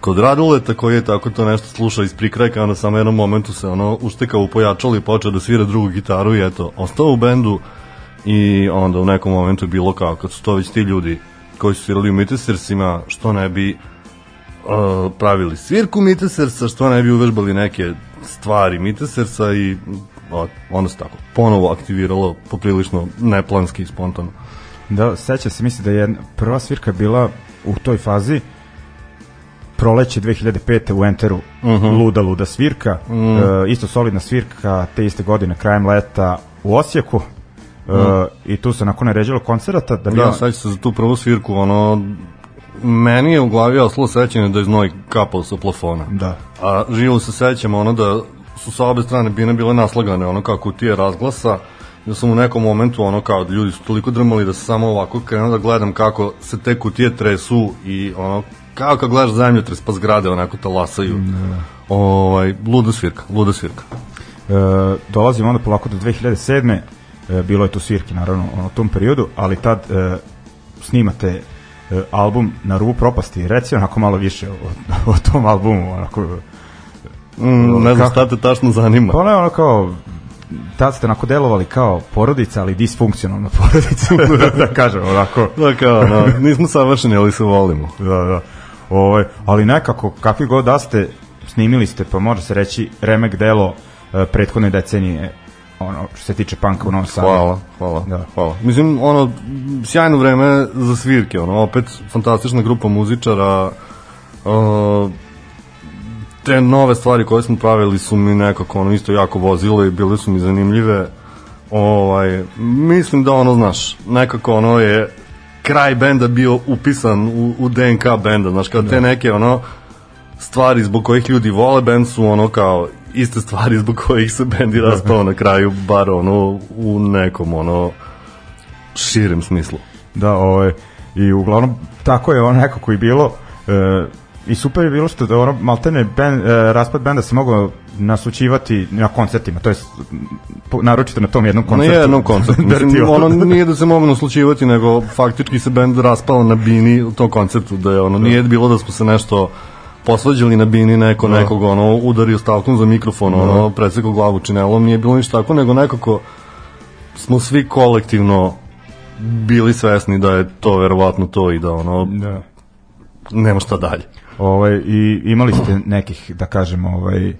kod Raduleta koji je tako to nešto slušao iz prikrajka, onda samo jednom momentu se ono uštekao pojačalo i počeo da svira drugu gitaru i eto, ostao u bendu i onda u nekom momentu je bilo kao kad su to već ti ljudi koji su svirali u Mitesersima, što ne bi uh, pravili svirku Mitesersa, što ne bi uvežbali neke stvari Mitesersa i o, onda se tako ponovo aktiviralo poprilično neplanski i spontano. Da, seća se, misli da je prva svirka bila u toj fazi proleće 2005. u Enteru, uh Mhm. -huh. luda, luda svirka, uh -huh. e, isto solidna svirka, te iste godine, krajem leta u Osijeku, e, i tu se nakon naređalo koncerata da bi Da, on- sad se za tu prvu svirku, ono, meni je u glavi oslo sećanje da je znoj kapao sa plafona. Da. A živo se sećam ono da su sa obe strane bine bile naslagane, ono kao kutije razglasa, da sam u nekom momentu ono kao da ljudi su toliko drmali da se samo ovako krenuo da gledam kako se te kutije tresu i ono kao kad gledaš zemljotres pa zgrade onako talasaju. Ovaj, luda svirka, luda svirka. E, dolazimo onda polako do 2007. E, bilo je tu svirke naravno u tom periodu, ali tad e, snimate e, album na rubu propasti. Reci onako malo više o, o tom albumu. Onako, Mm, ne znam šta te tačno zanima. pa ono je ono kao tad ste onako delovali kao porodica, ali disfunkcionalna porodica, da kažem onako. Da kao, no, nismo savršeni, ali se volimo. Da, da. Ovaj, ali nekako, kakvi god da ste, snimili ste, pa može se reći, remek delo e, prethodne decenije, ono, što se tiče panka u Novom Sadu. Hvala, hvala, Da. da. hvala. Mislim, ono, sjajno vreme za svirke, ono, opet fantastična grupa muzičara, uh, te nove stvari koje smo pravili su mi nekako, ono, isto jako vozile i bile su mi zanimljive. Ovaj, mislim da, ono, znaš, nekako, ono, je kraj benda bio upisan u, u DNK benda, znaš, kao te neke, ono, stvari zbog kojih ljudi vole bend su ono kao iste stvari zbog kojih se bend i raspao na kraju, bar ono u nekom ono širem smislu. Da, ovaj, i uglavnom tako je ono nekako i bilo e, i super je bilo što da ono maltene ben, e, raspad benda se mogao nasućivati na koncertima, to je naročito na tom jednom Na koncertu. jednom koncertu. Mislim, ono nije da se mogu naslučivati, nego faktički se bend raspao na bini u tom koncertu, da je ono, nije bilo da smo se nešto posvađali na bini neko nekog ono udario stavkom za mikrofon ono presekao glavu činelom nije bilo ništa tako nego nekako smo svi kolektivno bili svesni da je to verovatno to i da ono Da. nema šta dalje Ovaj, I imali ste nekih, da kažem, ovaj, e,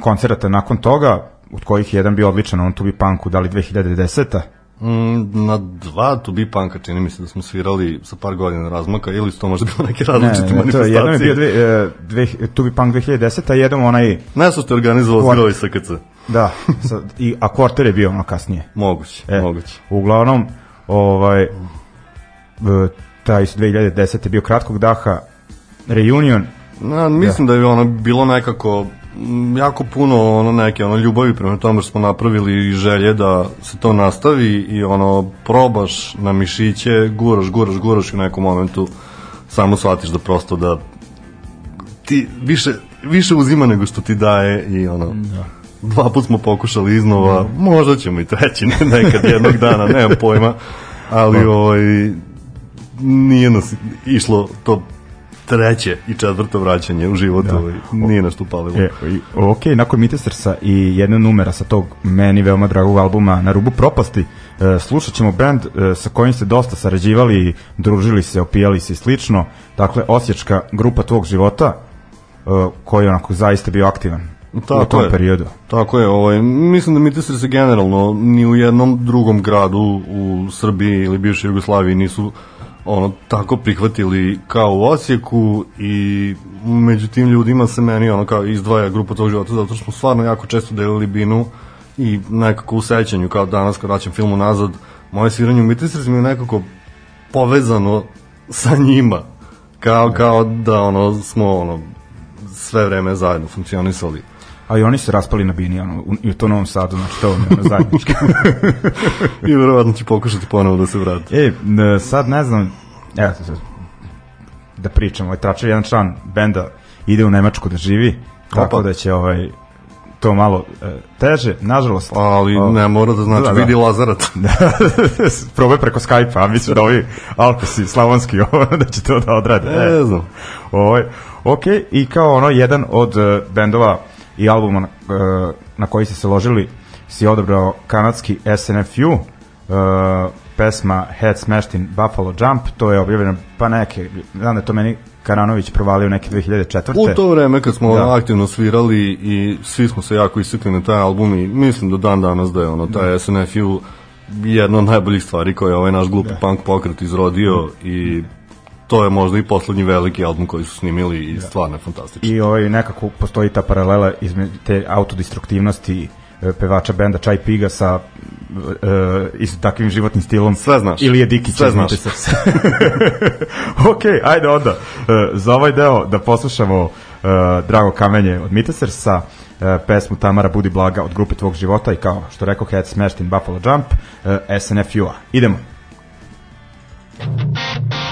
koncerata nakon toga, od kojih je jedan bio odličan, on tu bi punku, da li 2010 Mm, na dva to be punka čini mi se da smo svirali sa par godina razmaka ili su to možda bilo neke Ne, različite ne, ne, to je, jedan je bio manifestacije. dve, e, dve, tu bi punk 2010 a jedan onaj, Ne su ste organizovali svirali sa KC. da, sa, i, a Quarter je bio ono kasnije. Moguće, E, moguće. Uglavnom, ovaj, e, taj 2010 je bio kratkog daha, Reunion, Na, mislim da. je ono bilo nekako m, jako puno ono neke ono ljubavi prema tome što smo napravili i želje da se to nastavi i ono probaš na mišiće, guraš, guraš, guraš i u nekom momentu samo shvatiš da prosto da ti više, više uzima nego što ti daje i ono da. dva put smo pokušali iznova, možda ćemo i treći ne, nekad jednog dana, nemam pojma, ali ovaj nije nas išlo to treće i četvrto vraćanje u životu, da. ovaj, nije nešto upalilo. E, i, ok, nakon Mitestersa i jedna numera sa tog meni veoma dragog albuma Na rubu propasti, e, slušat ćemo band e, sa kojim ste dosta sarađivali, družili se, opijali se i slično. Dakle, osječka grupa tvog života, e, koji je onako zaista bio aktivan Tako u tom je. periodu. Tako je, ovaj, mislim da Mitester se generalno ni u jednom drugom gradu u Srbiji ili bivšoj Jugoslaviji nisu ono tako prihvatili kao u Osijeku i među tim ljudima se meni ono kao izdvaja grupa tog života zato što smo stvarno jako često delili binu i nekako u sećanju kao danas kad vraćam filmu nazad moje sviranje u Mitester mi je nekako povezano sa njima. Kao, kao da ono smo ono sve vreme zajedno funkcionisali A i oni se raspali na bini, ono, u, i u to Novom Sadu, znači to ono zajednički. i verovatno će pokušati ponovo da se vrati. E, sad ne znam, evo sad, da pričam, ovaj tračar jedan član benda ide u Nemačku da živi, tako Opa. da će ovaj to malo e, teže, nažalost. Ali O, ne mora da znači, Da, da, da. vidi Lazarat. Probaj preko Skype-a, mislim da ovi Alkosi, Slavonski, ovo, da će to da odrade. Ne znam. Ovaj, ok, i kao ono, jedan od uh, bendova i albuma na, uh, na koji ste se ložili si odabrao kanadski SNFU, uh, pesma Head Smashed in Buffalo Jump, to je objavljeno pa neke, znam da to meni Karanović provalio neke 2004. U to vreme kad smo Da. da. aktivno svirali i svi smo se jako isekli na taj album i mislim do dan danas da je ono, taj SNFU jedna od najboljih stvari koje je ovaj naš glupi punk pokret izrodio i to je možda i poslednji veliki album koji su snimili i stvarno je fantastično. I ovaj, nekako postoji ta paralela između te autodestruktivnosti e, pevača benda Čaj Piga sa e, isto takvim životnim stilom. Sve znaš. Ili je Dikić Sve znaš. Mitesersa. ok, ajde onda. E, za ovaj deo da poslušamo e, Drago kamenje od Mitesersa, e, pesmu Tamara Budi Blaga od grupe tvog života i kao što rekao Head Smashed in Buffalo Jump, e, SNFU-a. Idemo. Pitaš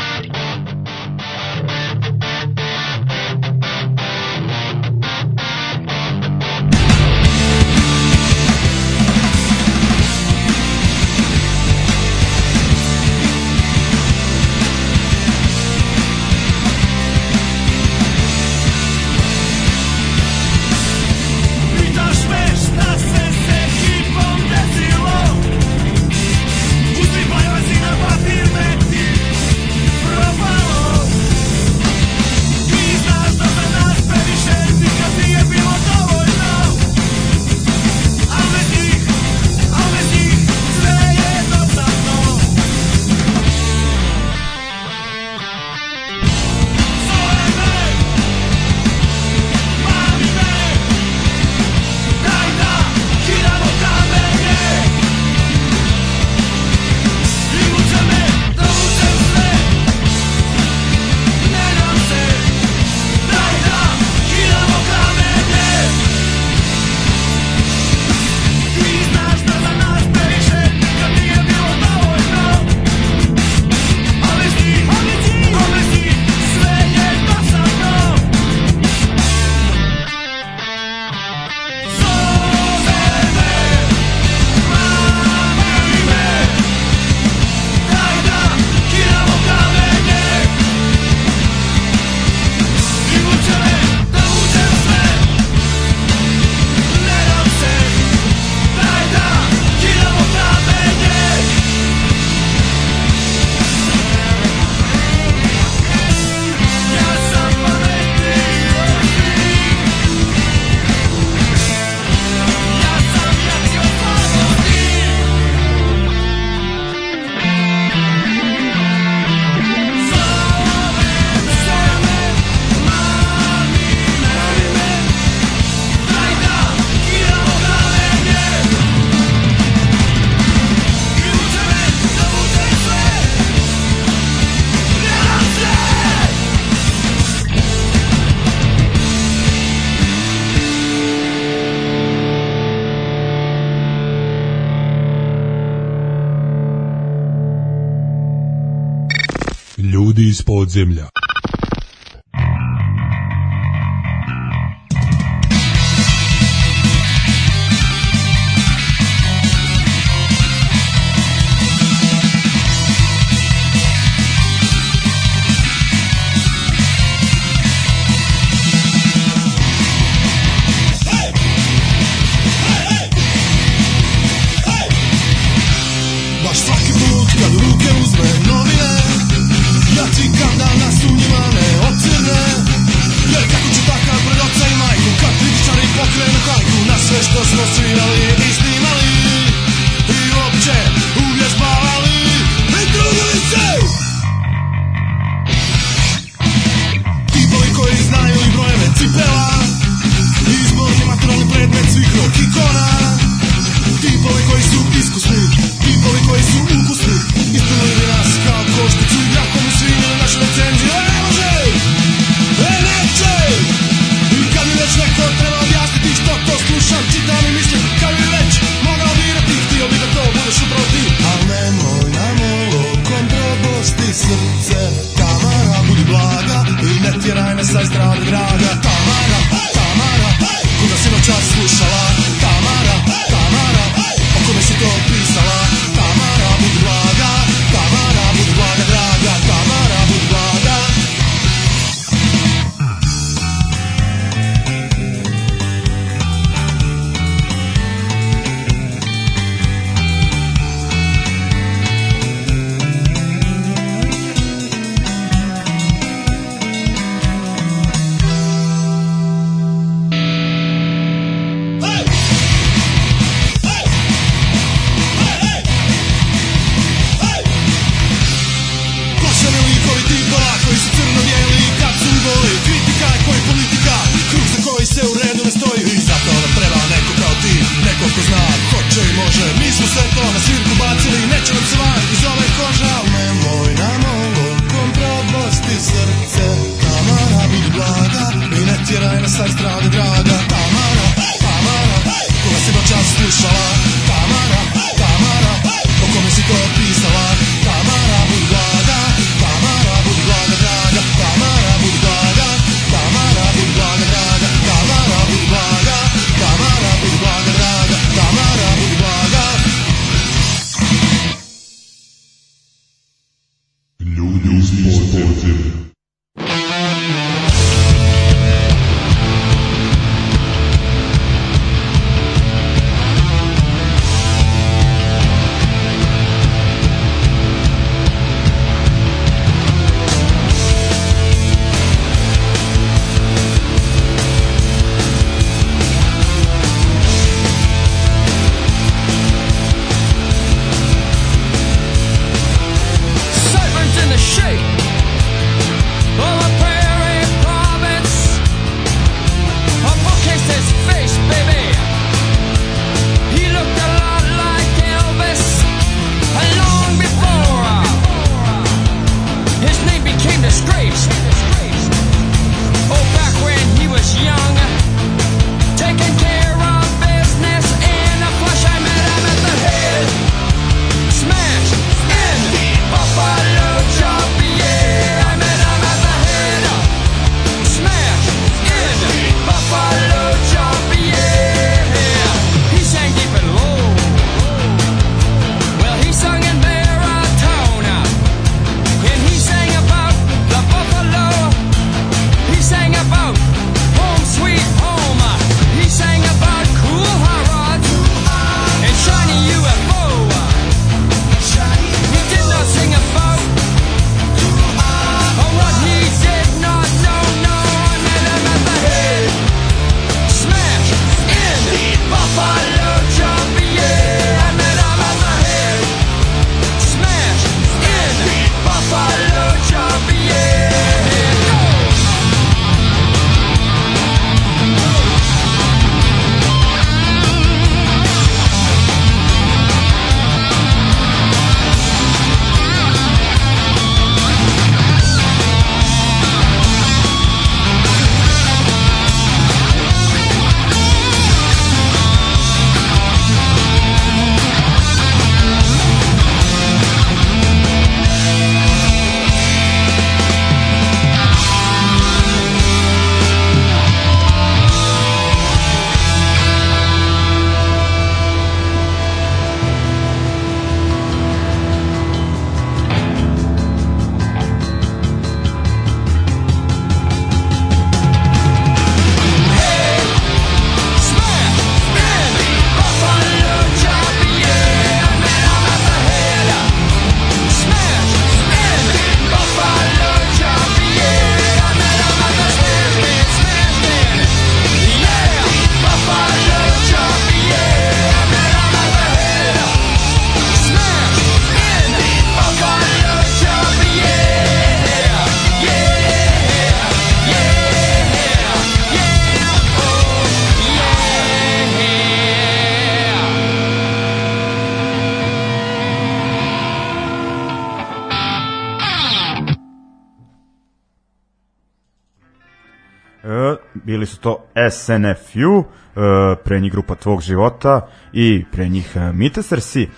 SNFU, e, pre njih grupa tvog života i pre njih e, Mitesersi.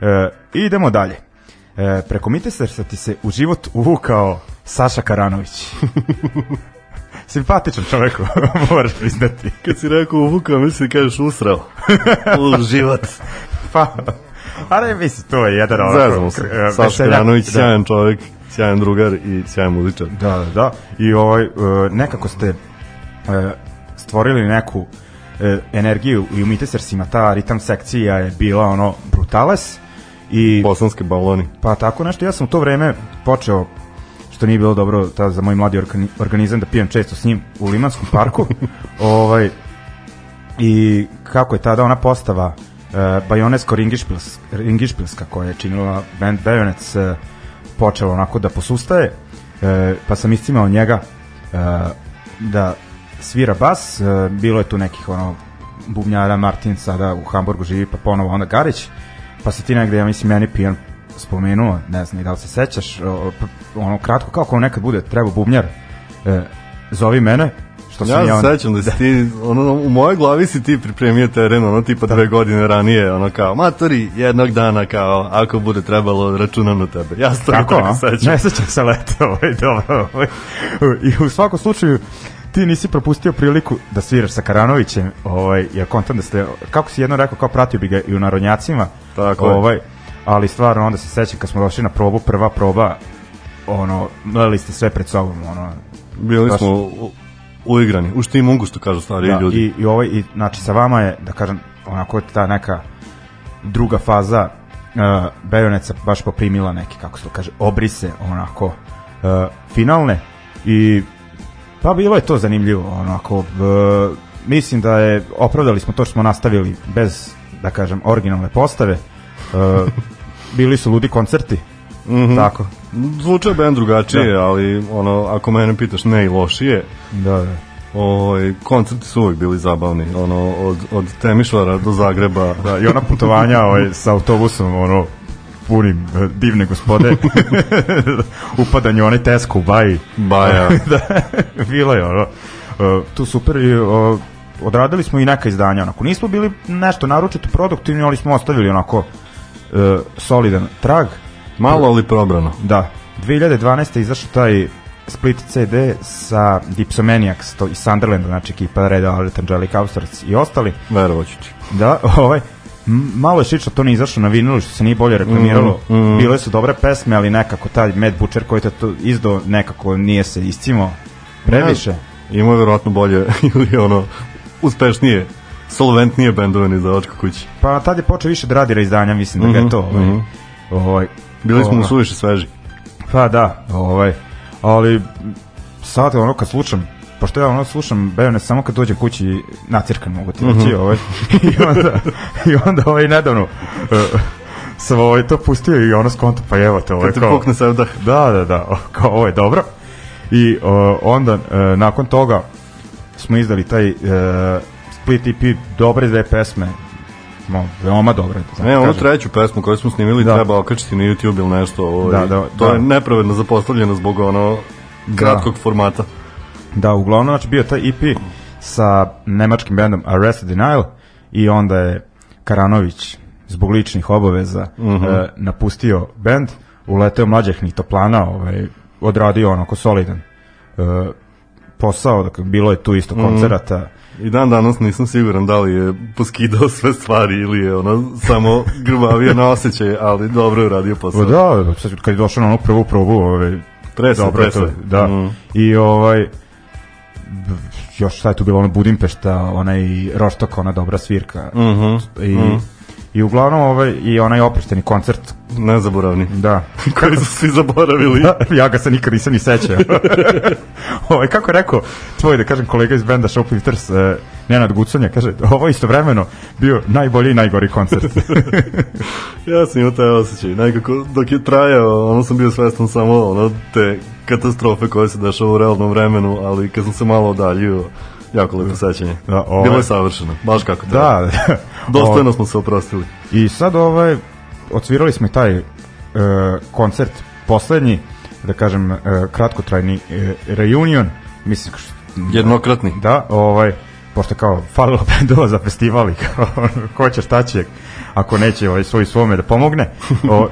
E, idemo dalje. Preko Mitesersa ti se u život uvukao Saša Karanović. Simpatičan čovjek, moraš priznati. Kad si rekao uvukao, misli kažeš usrao. U život. Pa, ali mislim, to je jedan onako... Zezamo se. Saša Karanović, da. sjajan čovjek, sjajan drugar i sjajan muzičar. Da, da, da. I ovaj, nekako ste stvorili neku e, energiju i u Mitesersima ta ritam sekcija je bila ono brutales i Bosanske baloni. pa tako nešto ja sam u to vreme počeo što nije bilo dobro ta, za moj mladi organi- organizam da pijem često s njim u Limanskom parku ovaj, i kako je tada ona postava uh, Bajonesko Ringišpils, Ringišpilska koja je činila band Bajonec uh, počela onako da posustaje uh, pa sam iscimao njega uh, da svira bas uh, bilo je tu nekih ono bubnjara Martin sada u Hamburgu živi pa ponovo onda Garić pa se ti negde ja mislim meni pijan spomenuo ne znam da li se sećaš o, p- ono kratko kako nekad bude treba bubnjar e, zovi mene što sam Ja ja se onda- sećam da si ti, ono, u mojoj glavi si ti pripremio teren, ono, tipa dve godine ranije, ono, kao, matori, jednog dana, kao, ako bude trebalo, računam na tebe. Ja se to Tako, sećam. Ne sećam se leta, ovaj, dobro. Ovaj. I u svakom slučaju, ti nisi propustio priliku da sviraš sa Karanovićem, ovaj, jer kontam da ste, kako si jedno rekao, kao pratio bi ga i u Narodnjacima, Tako ovaj, ali stvarno onda se sećam kad smo došli na probu, prva proba, ono, mleli ste sve pred sobom, ono, Bili Baš- smo u- uigrani, u štimungu, što kažu stari da, ljudi. i, i ovaj, i, znači sa vama je, da kažem, onako ta neka druga faza uh, Bajoneca baš poprimila neki, kako se to kaže, obrise, onako, uh, finalne i pa bilo je to zanimljivo, onako, uh, mislim da je, opravdali smo to što smo nastavili bez, da kažem, originalne postave, uh, bili su ludi koncerti, Mhm. tako, Zvuče band drugačije, ali, ono, ako mene pitaš, ne i lošije, da, da. ovaj, koncerti su uvijek bili zabavni, ono, od, od Temišvara do Zagreba. Da, i ona putovanja ovaj, sa autobusom, ono, punim eh, divne gospode. Upadanje onaj Tesco u baji. Baja. da, bilo je ono. eh, tu super i odradili smo i neka izdanja. Onako, nismo bili nešto naročito produktivni, ali smo ostavili onako eh, solidan trag. Malo, ali probrano. Da, 2012. je izašao taj split CD sa Dipsomaniacs to, i Sunderland, znači ekipa Red Alert, Angelic Austarac i ostali. Verovaću ti. Da, ovaj, malo je šično, to nije izašlo na vinilu, što se nije bolje reklamiralo. Mm, mm. Bile su dobre pesme, ali nekako taj Mad Butcher koji je to izdao, nekako nije se iscimo previše. Ima je verovatno bolje ili ono uspešnije, solventnije bendove ni za očko kući. Pa tad je počeo više da radi reizdanja, mislim da ga je to. Ovaj, mhm. ovaj, Bili smo mu ovaj, suviše sveži. Pa da, ovaj, ali sad ono kad slušam pošto ja ono slušam Bejone samo kad dođem kući nacirkan mogu ti reći Mhm. ovaj, i onda, i onda ovaj nedavno uh, sam ovaj to pustio i ono skonto pa evo te ovaj Kad te kao, pukne dah. da da da o, kao ovo je dobro i uh, onda uh, nakon toga smo izdali taj uh, split EP dobre dve pesme no, veoma dobre da Ne, onu kažem. treću pesmu koju smo snimili Da. treba okačiti na YouTube ili nešto. Ovaj, Da, da, to da. je nepravedno zapostavljeno zbog ono kratkog formata. Da, uglavnom znači bio taj EP sa nemačkim bendom Arrested Denial i onda je Karanović zbog ličnih obaveza Mhm. e, napustio bend, uleteo mlađehnih toplana, ovaj, odradio onako solidan e, posao, dakle, bilo je tu isto Mhm. koncerata, I dan danas nisam siguran da li je poskidao sve stvari ili je ono samo grbavio na osjećaj, ali dobro je uradio posao. Da, sad kad je došao na onu prvu probu, ovaj, Presao, dobro je to, da. Mm. I ovaj još šta je tu bilo ono Budimpešta, onaj Roštok, ona dobra svirka. Mhm. I, Mhm. I uglavnom ovaj i onaj oprošteni koncert, Nezaboravni. da. Koji su svi zaboravili. ja ga se nikad nisam ni sećao. ovaj kako je rekao tvoj da kažem kolega iz benda Shoplifters eh, Nenad Guconja kaže ovo istovremeno bio najbolji i najgori koncert. Ja sam imao taj osjećaj. Nekako, dok je trajao, ono sam bio svestan samo ono, te katastrofe koje se dešava u realnom vremenu, ali kad sam se malo odaljio, jako lepo sećanje. Da, ovaj- Bilo je savršeno, baš kako treba. da. Dostojno smo se oprostili. I sad ovaj odsvirali smo i taj e, koncert poslednji, da kažem e, kratkotrajni e, reunion, mislim š- Jednokratni. da, ovaj pošto kao falilo bendova za festival i kao ko će šta će ako neće ovaj svoj svome da pomogne. O,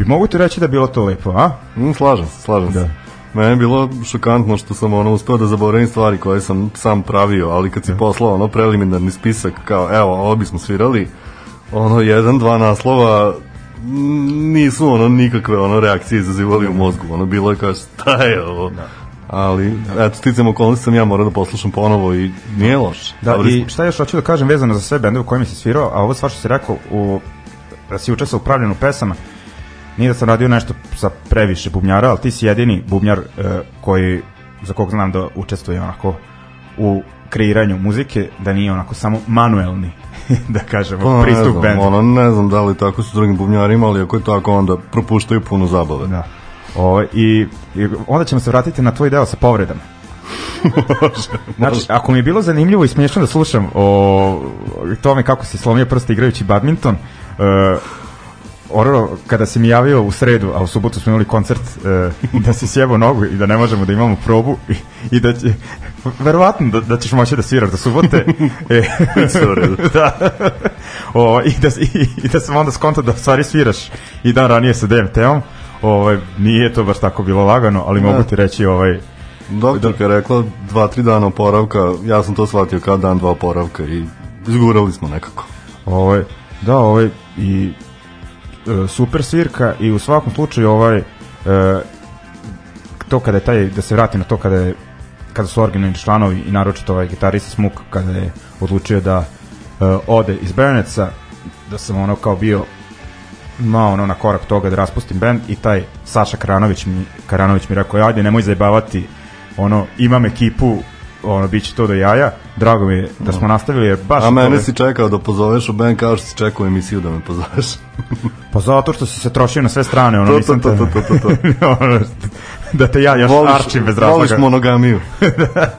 I mogu ti reći da je bilo to lepo, a? Mm, slažem se, slažem Da. se. Mene je bilo šokantno što sam ono uspeo da zaboravim stvari koje sam sam pravio, ali kad si poslao ono preliminarni spisak kao evo ovo bismo svirali, ono jedan, dva naslova nisu ono nikakve ono reakcije izazivali u mozgu, ono bilo je kao šta je ovo. Ali, eto, sticam okolnosti sam ja morao da poslušam ponovo i nije loše. Da, Dobri i šta još hoću da kažem vezano za sve bendove u kojima si svirao, a ovo sva što si rekao, u, da si učestvovao u pravljenju pesama, nije da sam radio nešto sa previše bubnjara, ali ti si jedini bubnjar e, koji, za kog znam da učestvuje onako u kreiranju muzike, da nije onako samo manuelni, da kažemo, Pa, ne pristup znam, bendu. ono, ne znam da li tako su drugim bubnjarima, ali ako je tako, onda propuštaju puno zabave. Da. O, i, I onda ćemo se vratiti na tvoj deo sa povredama. Znači, ako mi je bilo zanimljivo i smiješno da slušam o tome kako si slomio prste igrajući badminton, uh, Ororo, kada si mi javio u sredu, a u subotu smo imali koncert, uh, da si sjebao nogu i da ne možemo da imamo probu i, i da će, verovatno da, da ćeš moći da sviraš do subote. e, da. O, i, da, i, I da sam onda skonto da stvari sviraš i dan ranije sa DMT-om. Ovaj, nije to baš tako bilo lagano, ali mogu ti reći ovaj, Doktorka je rekla dva, tri dana oporavka, ja sam to shvatio kao dan, dva oporavka i izgurali smo nekako. Ovaj, da, ovaj, i e, super svirka i u svakom slučaju ovaj, e, to kada je taj, da se vrati na to kada je kada su originalni članovi i naročito ovaj gitarista Smuk kada je odlučio da e, ode iz Baronetsa da sam ono kao bio ma ono na korak toga da raspustim band i taj Saša Karanović mi, Karanović mi rekao ajde nemoj zajebavati ono imam ekipu ono biće to do jaja drago mi je da smo nastavili jer baš A mene si čekao da pozoveš u band kao što si čekao emisiju da me pozoveš. Pa zato što si se trošio na sve strane, ono To, nisam to, to, to, to, to. ono, da te ja još arčim bez razloga. voliš monogamiju.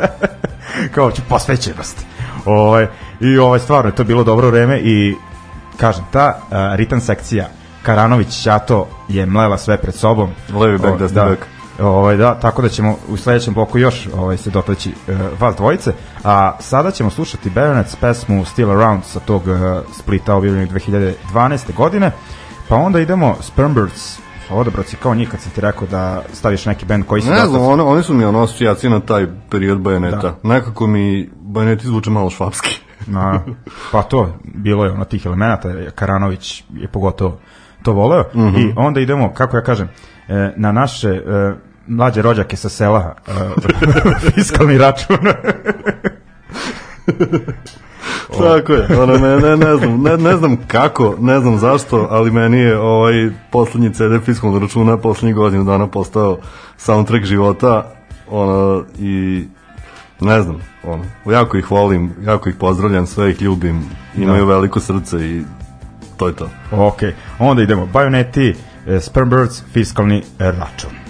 Kao ću posvećenost. Ovaj, I ovaj, stvarno je to bilo dobro vreme i kažem, ta uh, ritam sekcija Karanović Ćato je mlela sve pred sobom. Levi back, O, desni da. back. Ovaj, da, tako da ćemo u sledećem bloku još ovaj, se dotaći uh, vas dvojice, a sada ćemo slušati Baronets pesmu Still Around sa tog uh, splita objavljenog 2012. godine, pa onda idemo Spermbirds, odabroci kao njih kad sam ti rekao da staviš neki band koji se Ne znam, ono, oni su mi ono asocijacije na taj period bajoneta. Da. Nekako mi bajoneti zvuče malo švapski. Na, pa to, bilo je ono tih elemenata, Karanović je pogotovo to voleo. Mm -hmm. I onda idemo, kako ja kažem, e, na naše mlađe rođake sa sela fiskalni račun. Tako je, ono, ne, ne, ne, znam, ne, ne znam kako, ne znam zašto, ali meni je ovaj poslednji CD fiskalnog računa poslednjih godinu dana postao soundtrack života, ono, i ne znam, ono, jako ih volim, jako ih pozdravljam, sve ih ljubim, imaju Da. veliko srce i to je to. ok, onda idemo, Bajoneti, e, Spermbirds, fiskalni račun.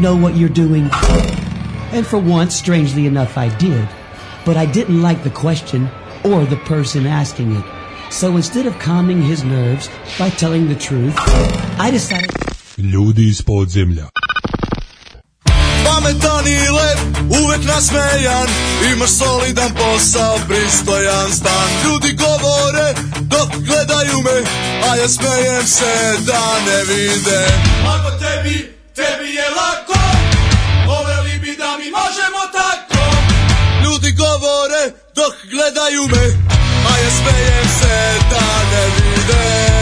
Know what you're doing? And for once, strangely enough, I did. But I didn't like the question or the person asking it. So instead of calming his nerves by telling the truth, I decided. Ljudi iz podzemlja. Pametan i lep, uvek nasmejan Imaš solidan posao, pristojan stan Ljudi govore dok gledaju me A ja smejem se da ne vide Ako tebi, tebi je lako Voleli bi da mi možemo tako. Ljudi govore dok gledaju me A ja smejem se da ne vide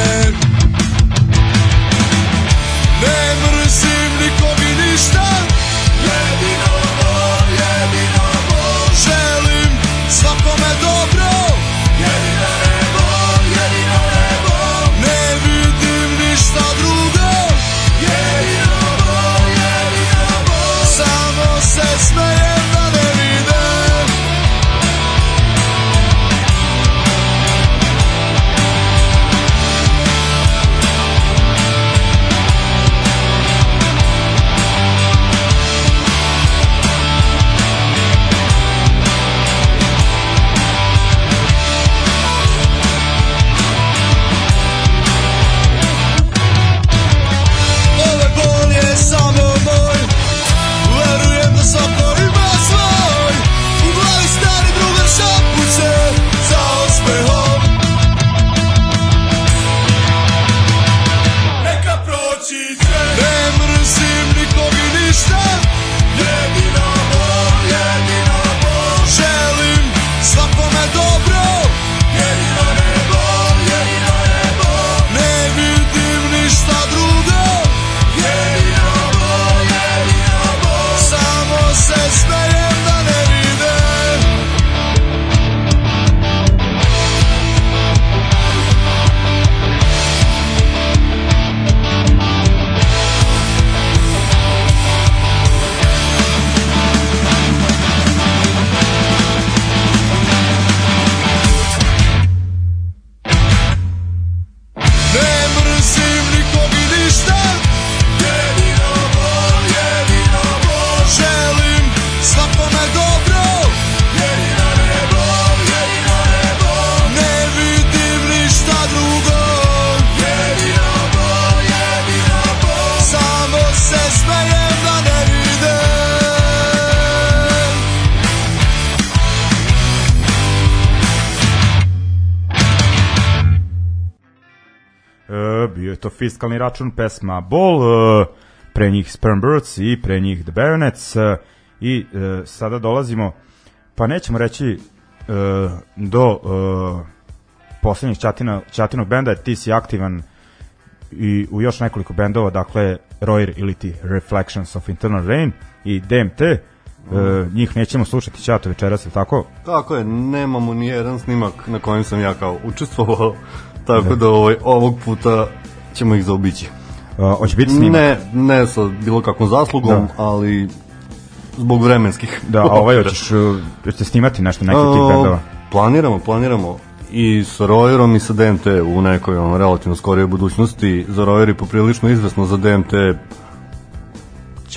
fiskalni račun pesma Ball, e, pre njih Sperm Birds i pre njih The Baronets e, i e, sada dolazimo, pa nećemo reći do poslednjih čatina, čatinog benda, ti si aktivan i u još nekoliko bendova, dakle Royer ili ti Reflections of Internal Rain i DMT, e, njih nećemo slušati čato večeras, je tako? Tako je, nemamo ni jedan snimak na kojem sam ja kao učestvovao, tako da ovaj, ovog puta ćemo ih zaobići. E, hoće biti snimak? Ne, ne sa bilo kakvom zaslugom, Da. ali zbog vremenskih. Da, a ovaj hoćeš, hoćete snimati nešto neki tih O, bendova? Planiramo, planiramo i sa Royerom i sa DMT u nekoj ono, relativno skorijoj budućnosti. Za Royer je poprilično izvesno, za DMT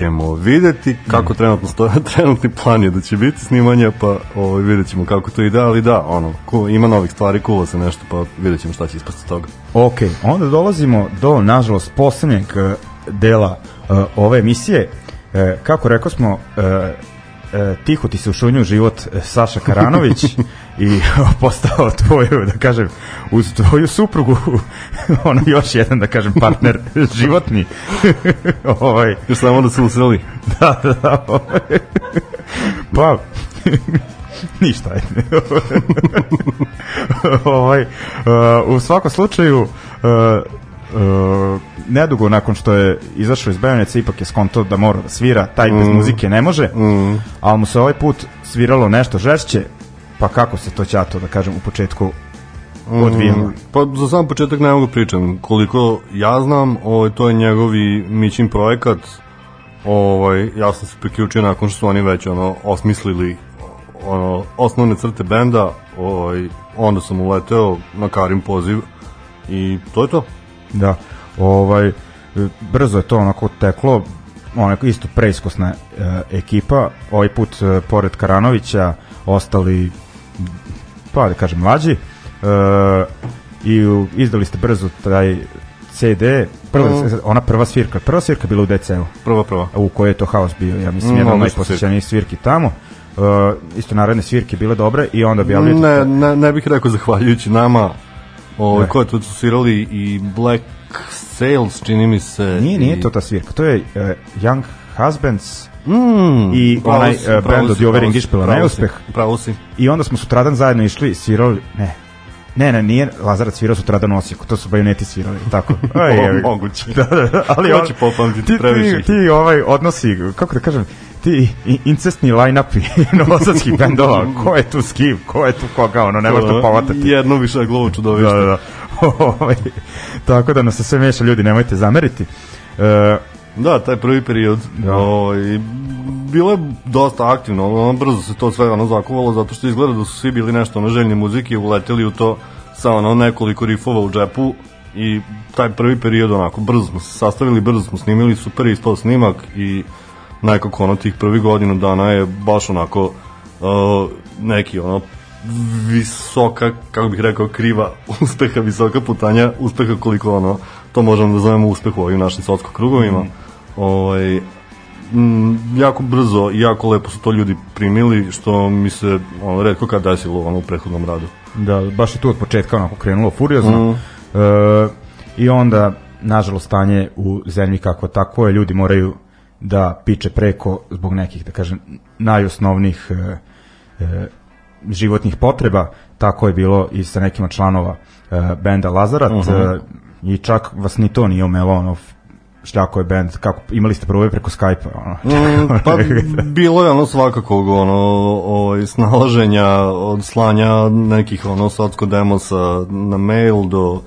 ćemo videti kako trenutno stoje, trenutni plan je da će biti snimanja, pa ovaj, vidjet ćemo kako to ide, ali da, ono, ku, ima novih stvari, kuva se nešto, pa vidjet ćemo šta će ispasti toga. Ok, onda dolazimo do, nažalost, poslednjeg e, dela e, ove emisije. E, kako rekao smo, e, tiho ti se ušunju život e, Saša Karanović i postao tvoju, da kažem, uz tvoju suprugu ono još jedan, da kažem, partner životni. ovaj, Još samo da se usreli. da, da, da. ovaj. pa, ništa. ovaj, uh, u svakom slučaju, uh, uh, nedugo nakon što je izašao iz Bejoneca, ipak je skonto da mora da svira, taj bez muzike ne može, ali mu se ovaj put sviralo nešto žešće, pa kako se to ćato, da kažem, u početku odvijalo? Mm, Pa za sam početak ne mogu pričam. Koliko ja znam, ovaj, to je njegovi Mićin projekat. Ovaj, ja sam se priključio nakon što su oni već ono, osmislili ono, osnovne crte benda. Ovaj, onda sam uleteo na Karim poziv i to je to. Da, ovaj, brzo je to onako teklo, onako isto preiskusna e, ekipa, ovaj put e, pored Karanovića ostali pa da kažem mlađi e, i u, izdali ste brzo taj CD, prva, Mm. ona prva svirka, prva svirka bila u DCL Prva, prva. u kojoj je to haos bio, ja mislim, Mm, jedan od odlična najposjećenijih svirki tamo. Uh, isto naredne svirke bile dobre i onda objavljujete Ne, ne, ne bih rekao zahvaljujući nama, ovaj, ko je tu svirali i Black Sales, čini mi se. Nije, nije i- to ta svirka. To je uh, Young Husbands Mm, i pravo onaj si, uh, band od si, Jove pravo si, neuspeh. Pravo. I onda smo sutradan zajedno išli, svirali, ne, ne, ne, nije Lazarac svirao sutradan u Osijeku, to su bajoneti svirali, tako. Aj, moguće. da, da, da, ali on- će popamtiti ti, previše ti, ih. ti ovaj odnosi, kako da kažem, ti i- incestni line-upi novosadskih bendova, ko je tu s kim, ko je tu koga, ono, ne možete povatati. Jedno više glovo čudovište. Da, da, da. Ovaj, Tako da nas se sve meša, ljudi, nemojte zameriti. E, Da, taj prvi period. Da. Ovaj, bilo je dosta aktivno, ono, brzo se to sve ono zakuvalo, zato što izgleda da su svi bili nešto ono željni muzike i uleteli u to sa ono nekoliko rifova u džepu i taj prvi period onako brzo smo se sastavili, brzo smo snimili, super ispao snimak i nekako ono tih prvih godinu dana je baš onako uh, neki ono visoka, kako bih rekao, kriva uspeha, visoka putanja uspeha koliko ono, to možemo da zovemo uspeh u ovim našim sotsko krugovima. Ovaj, m, jako brzo i jako lepo su to ljudi primili, što mi se ono, redko kad desilo ono, u prethodnom radu. da, baš je tu od početka onako krenulo furiozno. Mhm. E, I onda, nažalost, stanje u zemlji kako tako je, ljudi moraju da piče preko zbog nekih, da kažem, najosnovnijih e, e, životnih potreba, tako je bilo i sa nekima članova e, benda Lazarat Mhm. e, i čak vas ni to nije omelo, ono, šljako je bend, kako, imali ste prove preko Skype-a, ono. Mm, pa bilo je ono svakakog ono ovaj snalaženja od slanja nekih ono sotsko demosa na mail do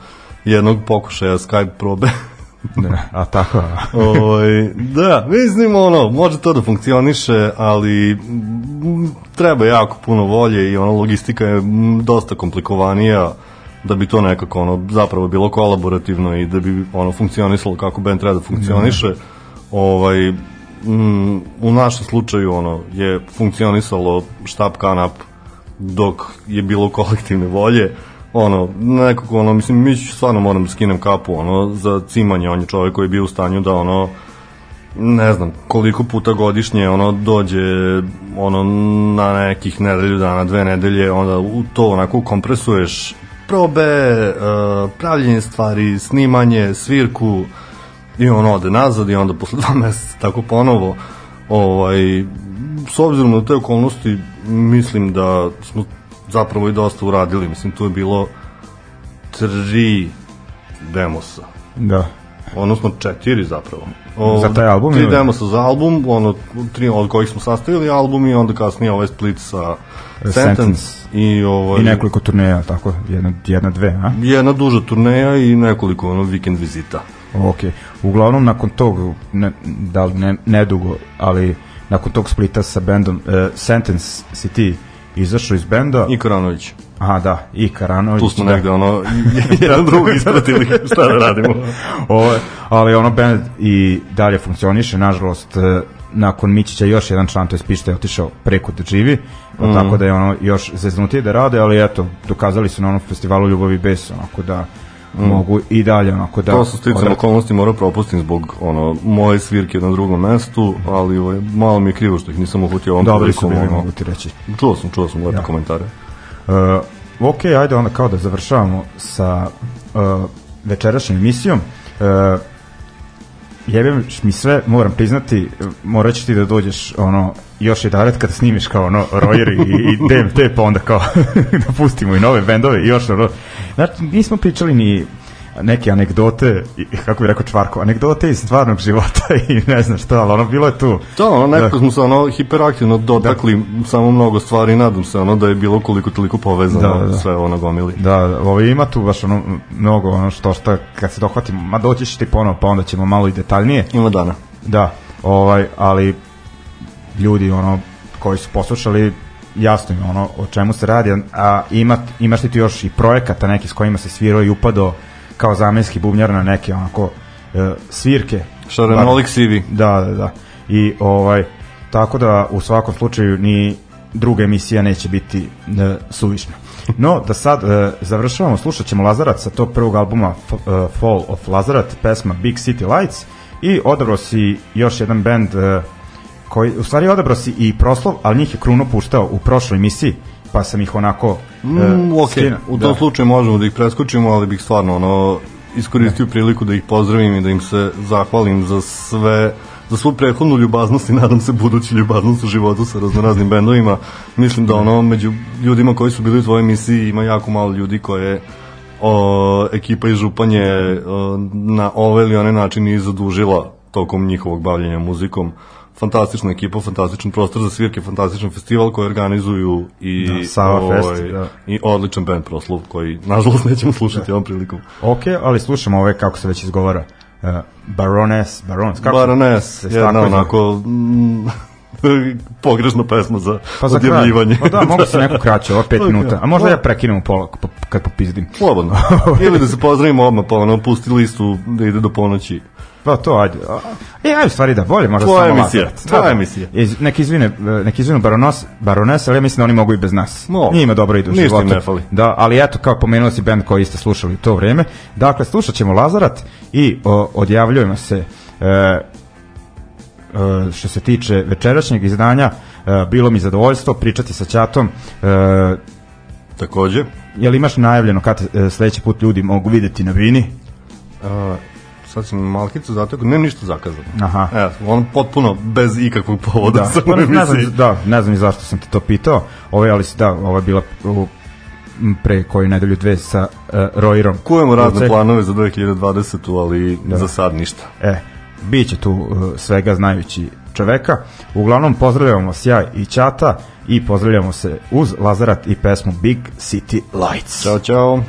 jednog pokušaja Skype probe. Da, a tako, a. Ovaj, da, mislim ono, može to da funkcioniše, ali mm, treba jako puno volje i ono logistika je mm, dosta komplikovanija da bi to nekako ono zapravo bilo kolaborativno i da bi ono funkcionisalo kako band treba da funkcioniše. Ovaj mm, u našem slučaju ono je funkcionisalo štab kanap dok je bilo kolektivne volje ono, nekako, ono, mislim, mi stvarno moram da skinem kapu, ono, za cimanje, on je čovjek koji je bio u stanju da, ono, ne znam, koliko puta godišnje, ono, dođe, ono, na nekih nedelju dana, dve nedelje, onda u to onako kompresuješ probe, uh, pravljenje stvari, snimanje, svirku, i on ode nazad i onda posle dva meseca tako ponovo. Ovaj, s obzirom na te okolnosti mislim da smo zapravo i dosta uradili mislim tu je bilo tri demosa Da. odnosno četiri zapravo Za taj album tri ili? demosa za album ono, tri od kojih smo sastavili album i onda kasnije ovaj split sa Sentence, Sentence. i ovaj, I nekoliko turneja, tako, jedna, jedna dve, a? jedna duža turneja i nekoliko ono, vikend vizita Ok. Uglavnom, nakon tog, ne, da li ne, nedugo, ali nakon tog splita sa bendom uh, Sentence si ti izašao iz benda. i Karanović Aha, da, i Karanović. tu smo da. negde ono jedan drugo ispratili šta da radimo Ovo, ali ono band i dalje funkcioniše, nažalost, e, nakon Mićića još jedan član, to je Pišta je otišao preko da živi, pa Mhm. tako da je ono još zeznutije da rade, ali eto, dokazali su na onom festivalu Ljubavi bez, onako da mogu i dalje onako da to su sticam okolnosti morao propustim zbog ono moje svirke na drugom mestu ali ovaj, malo mi je krivo što ih nisam uhvatio ovom Dobri su prilikom, bili, ono, mogu ti reći. čuo sam, čuo sam lepe Ja. komentare Uh, ok, ajde onda kao da završavamo sa uh, večerašnjom emisijom. Uh, jebem mi sve, moram priznati, morat ti da dođeš ono, još jedan kada snimiš kao ono Royer i, i DMT pa onda kao da pustimo i nove bendove i još ono, znači nismo pričali ni neke anegdote, i, kako bi rekao Čvarko, anegdote iz stvarnog života i ne znam šta, ali ono bilo je tu. To, ono, nekako Da. smo se ono hiperaktivno dotakli samo mnogo stvari, nadam se ono da je bilo koliko toliko povezano Da, da, da. sve ono gomili. Da, ovo ima tu baš ono mnogo ono što šta kad se dohvatimo, ma doći ćeš ti ponovo, pa onda ćemo malo i detaljnije. Ima dana. Da, ovaj, ali ljudi ono koji su poslušali jasno im ono o čemu se radi, a ima, imaš li ti još i projekata neki s kojima se svirao i upado kao zamenski bubnjar na neke onako e, svirke Šarenolik CV. Da, da, da. I ovaj tako da u svakom slučaju ni druga emisija neće biti e, suvišna. No, da sad e, završavamo, slušat ćemo Lazarat sa tog prvog albuma F, e, Fall of Lazarat, pesma Big City Lights i odabrao si još jedan band e, koji, u stvari odabrao si i proslov, ali njih je Kruno puštao u prošloj emisiji, pa sam ih onako e, Mm, ok, skinuo. u tom Da. slučaju možemo da ih preskočimo, ali bih stvarno ono, iskoristio priliku da ih pozdravim i da im se zahvalim za sve za svu prethodnu ljubaznost i nadam se budući ljubaznost u životu sa raznoraznim bendovima. Mislim da ono, među ljudima koji su bili u tvojoj emisiji ima jako malo ljudi koje o, ekipa iz Županje o, na ovaj ili onaj način i zadužila tokom njihovog bavljenja muzikom. Fantastična ekipa, fantastičan prostor za svirke, fantastičan festival koji organizuju i Da, Sava Fest, da. i odličan band proslov koji nažalost nećemo slušati ovom prilikom. Ok, ali slušamo ove kako se već izgovara. Uh, Baroness, Baroness, kako Baroness, jedna onako mm, pogrešna pesma za Pa za odjavljivanje. Pa da, mogu se neko kraće, ovo pet Ok. minuta. A možda ja prekinem pola po- kad popizdim. Slobodno. Ili da se pozdravimo odmah, pa ono, pusti listu da ide do ponoći. Pa to, ajde. E, ajde, stvari da, bolje možda Tvoja samo emisija, tvoja Da, emisija. Iz, nek izvine, e, nek izvinu baronos, barones, ali ja mislim da oni mogu i bez nas. Mogu. Njima dobro idu u Ništa životu. ne fali. Da, ali eto, kao pomenuo si band koji ste slušali u to vreme. Dakle, slušat ćemo Lazarat i o, odjavljujemo se e, e, što se tiče večerašnjeg izdanja. E, bilo mi zadovoljstvo pričati sa Ćatom. E, Takođe, jel imaš najavljeno kad e, sledeći put ljudi mogu videti na bini? Sad sam malkicu zatekao, nema ništa zakazano. Aha. Evo, on potpuno bez ikakvog povoda Da, sam pa ne, ne znam, da, ne znam ni zašto sam te to pitao. Ovo je, ali si- da, ovo je bila u, pre koju nedelju dve sa uh, Roirom. Kujemo razne Luce. planove za 2020. ali Da. za sad ništa. E, bit će tu uh, svega znajući čoveka. Uglavnom, pozdravljamo Sjaj i Ćata i pozdravljamo se uz Lazarat i pesmu Big City Lights. Ćao, čao.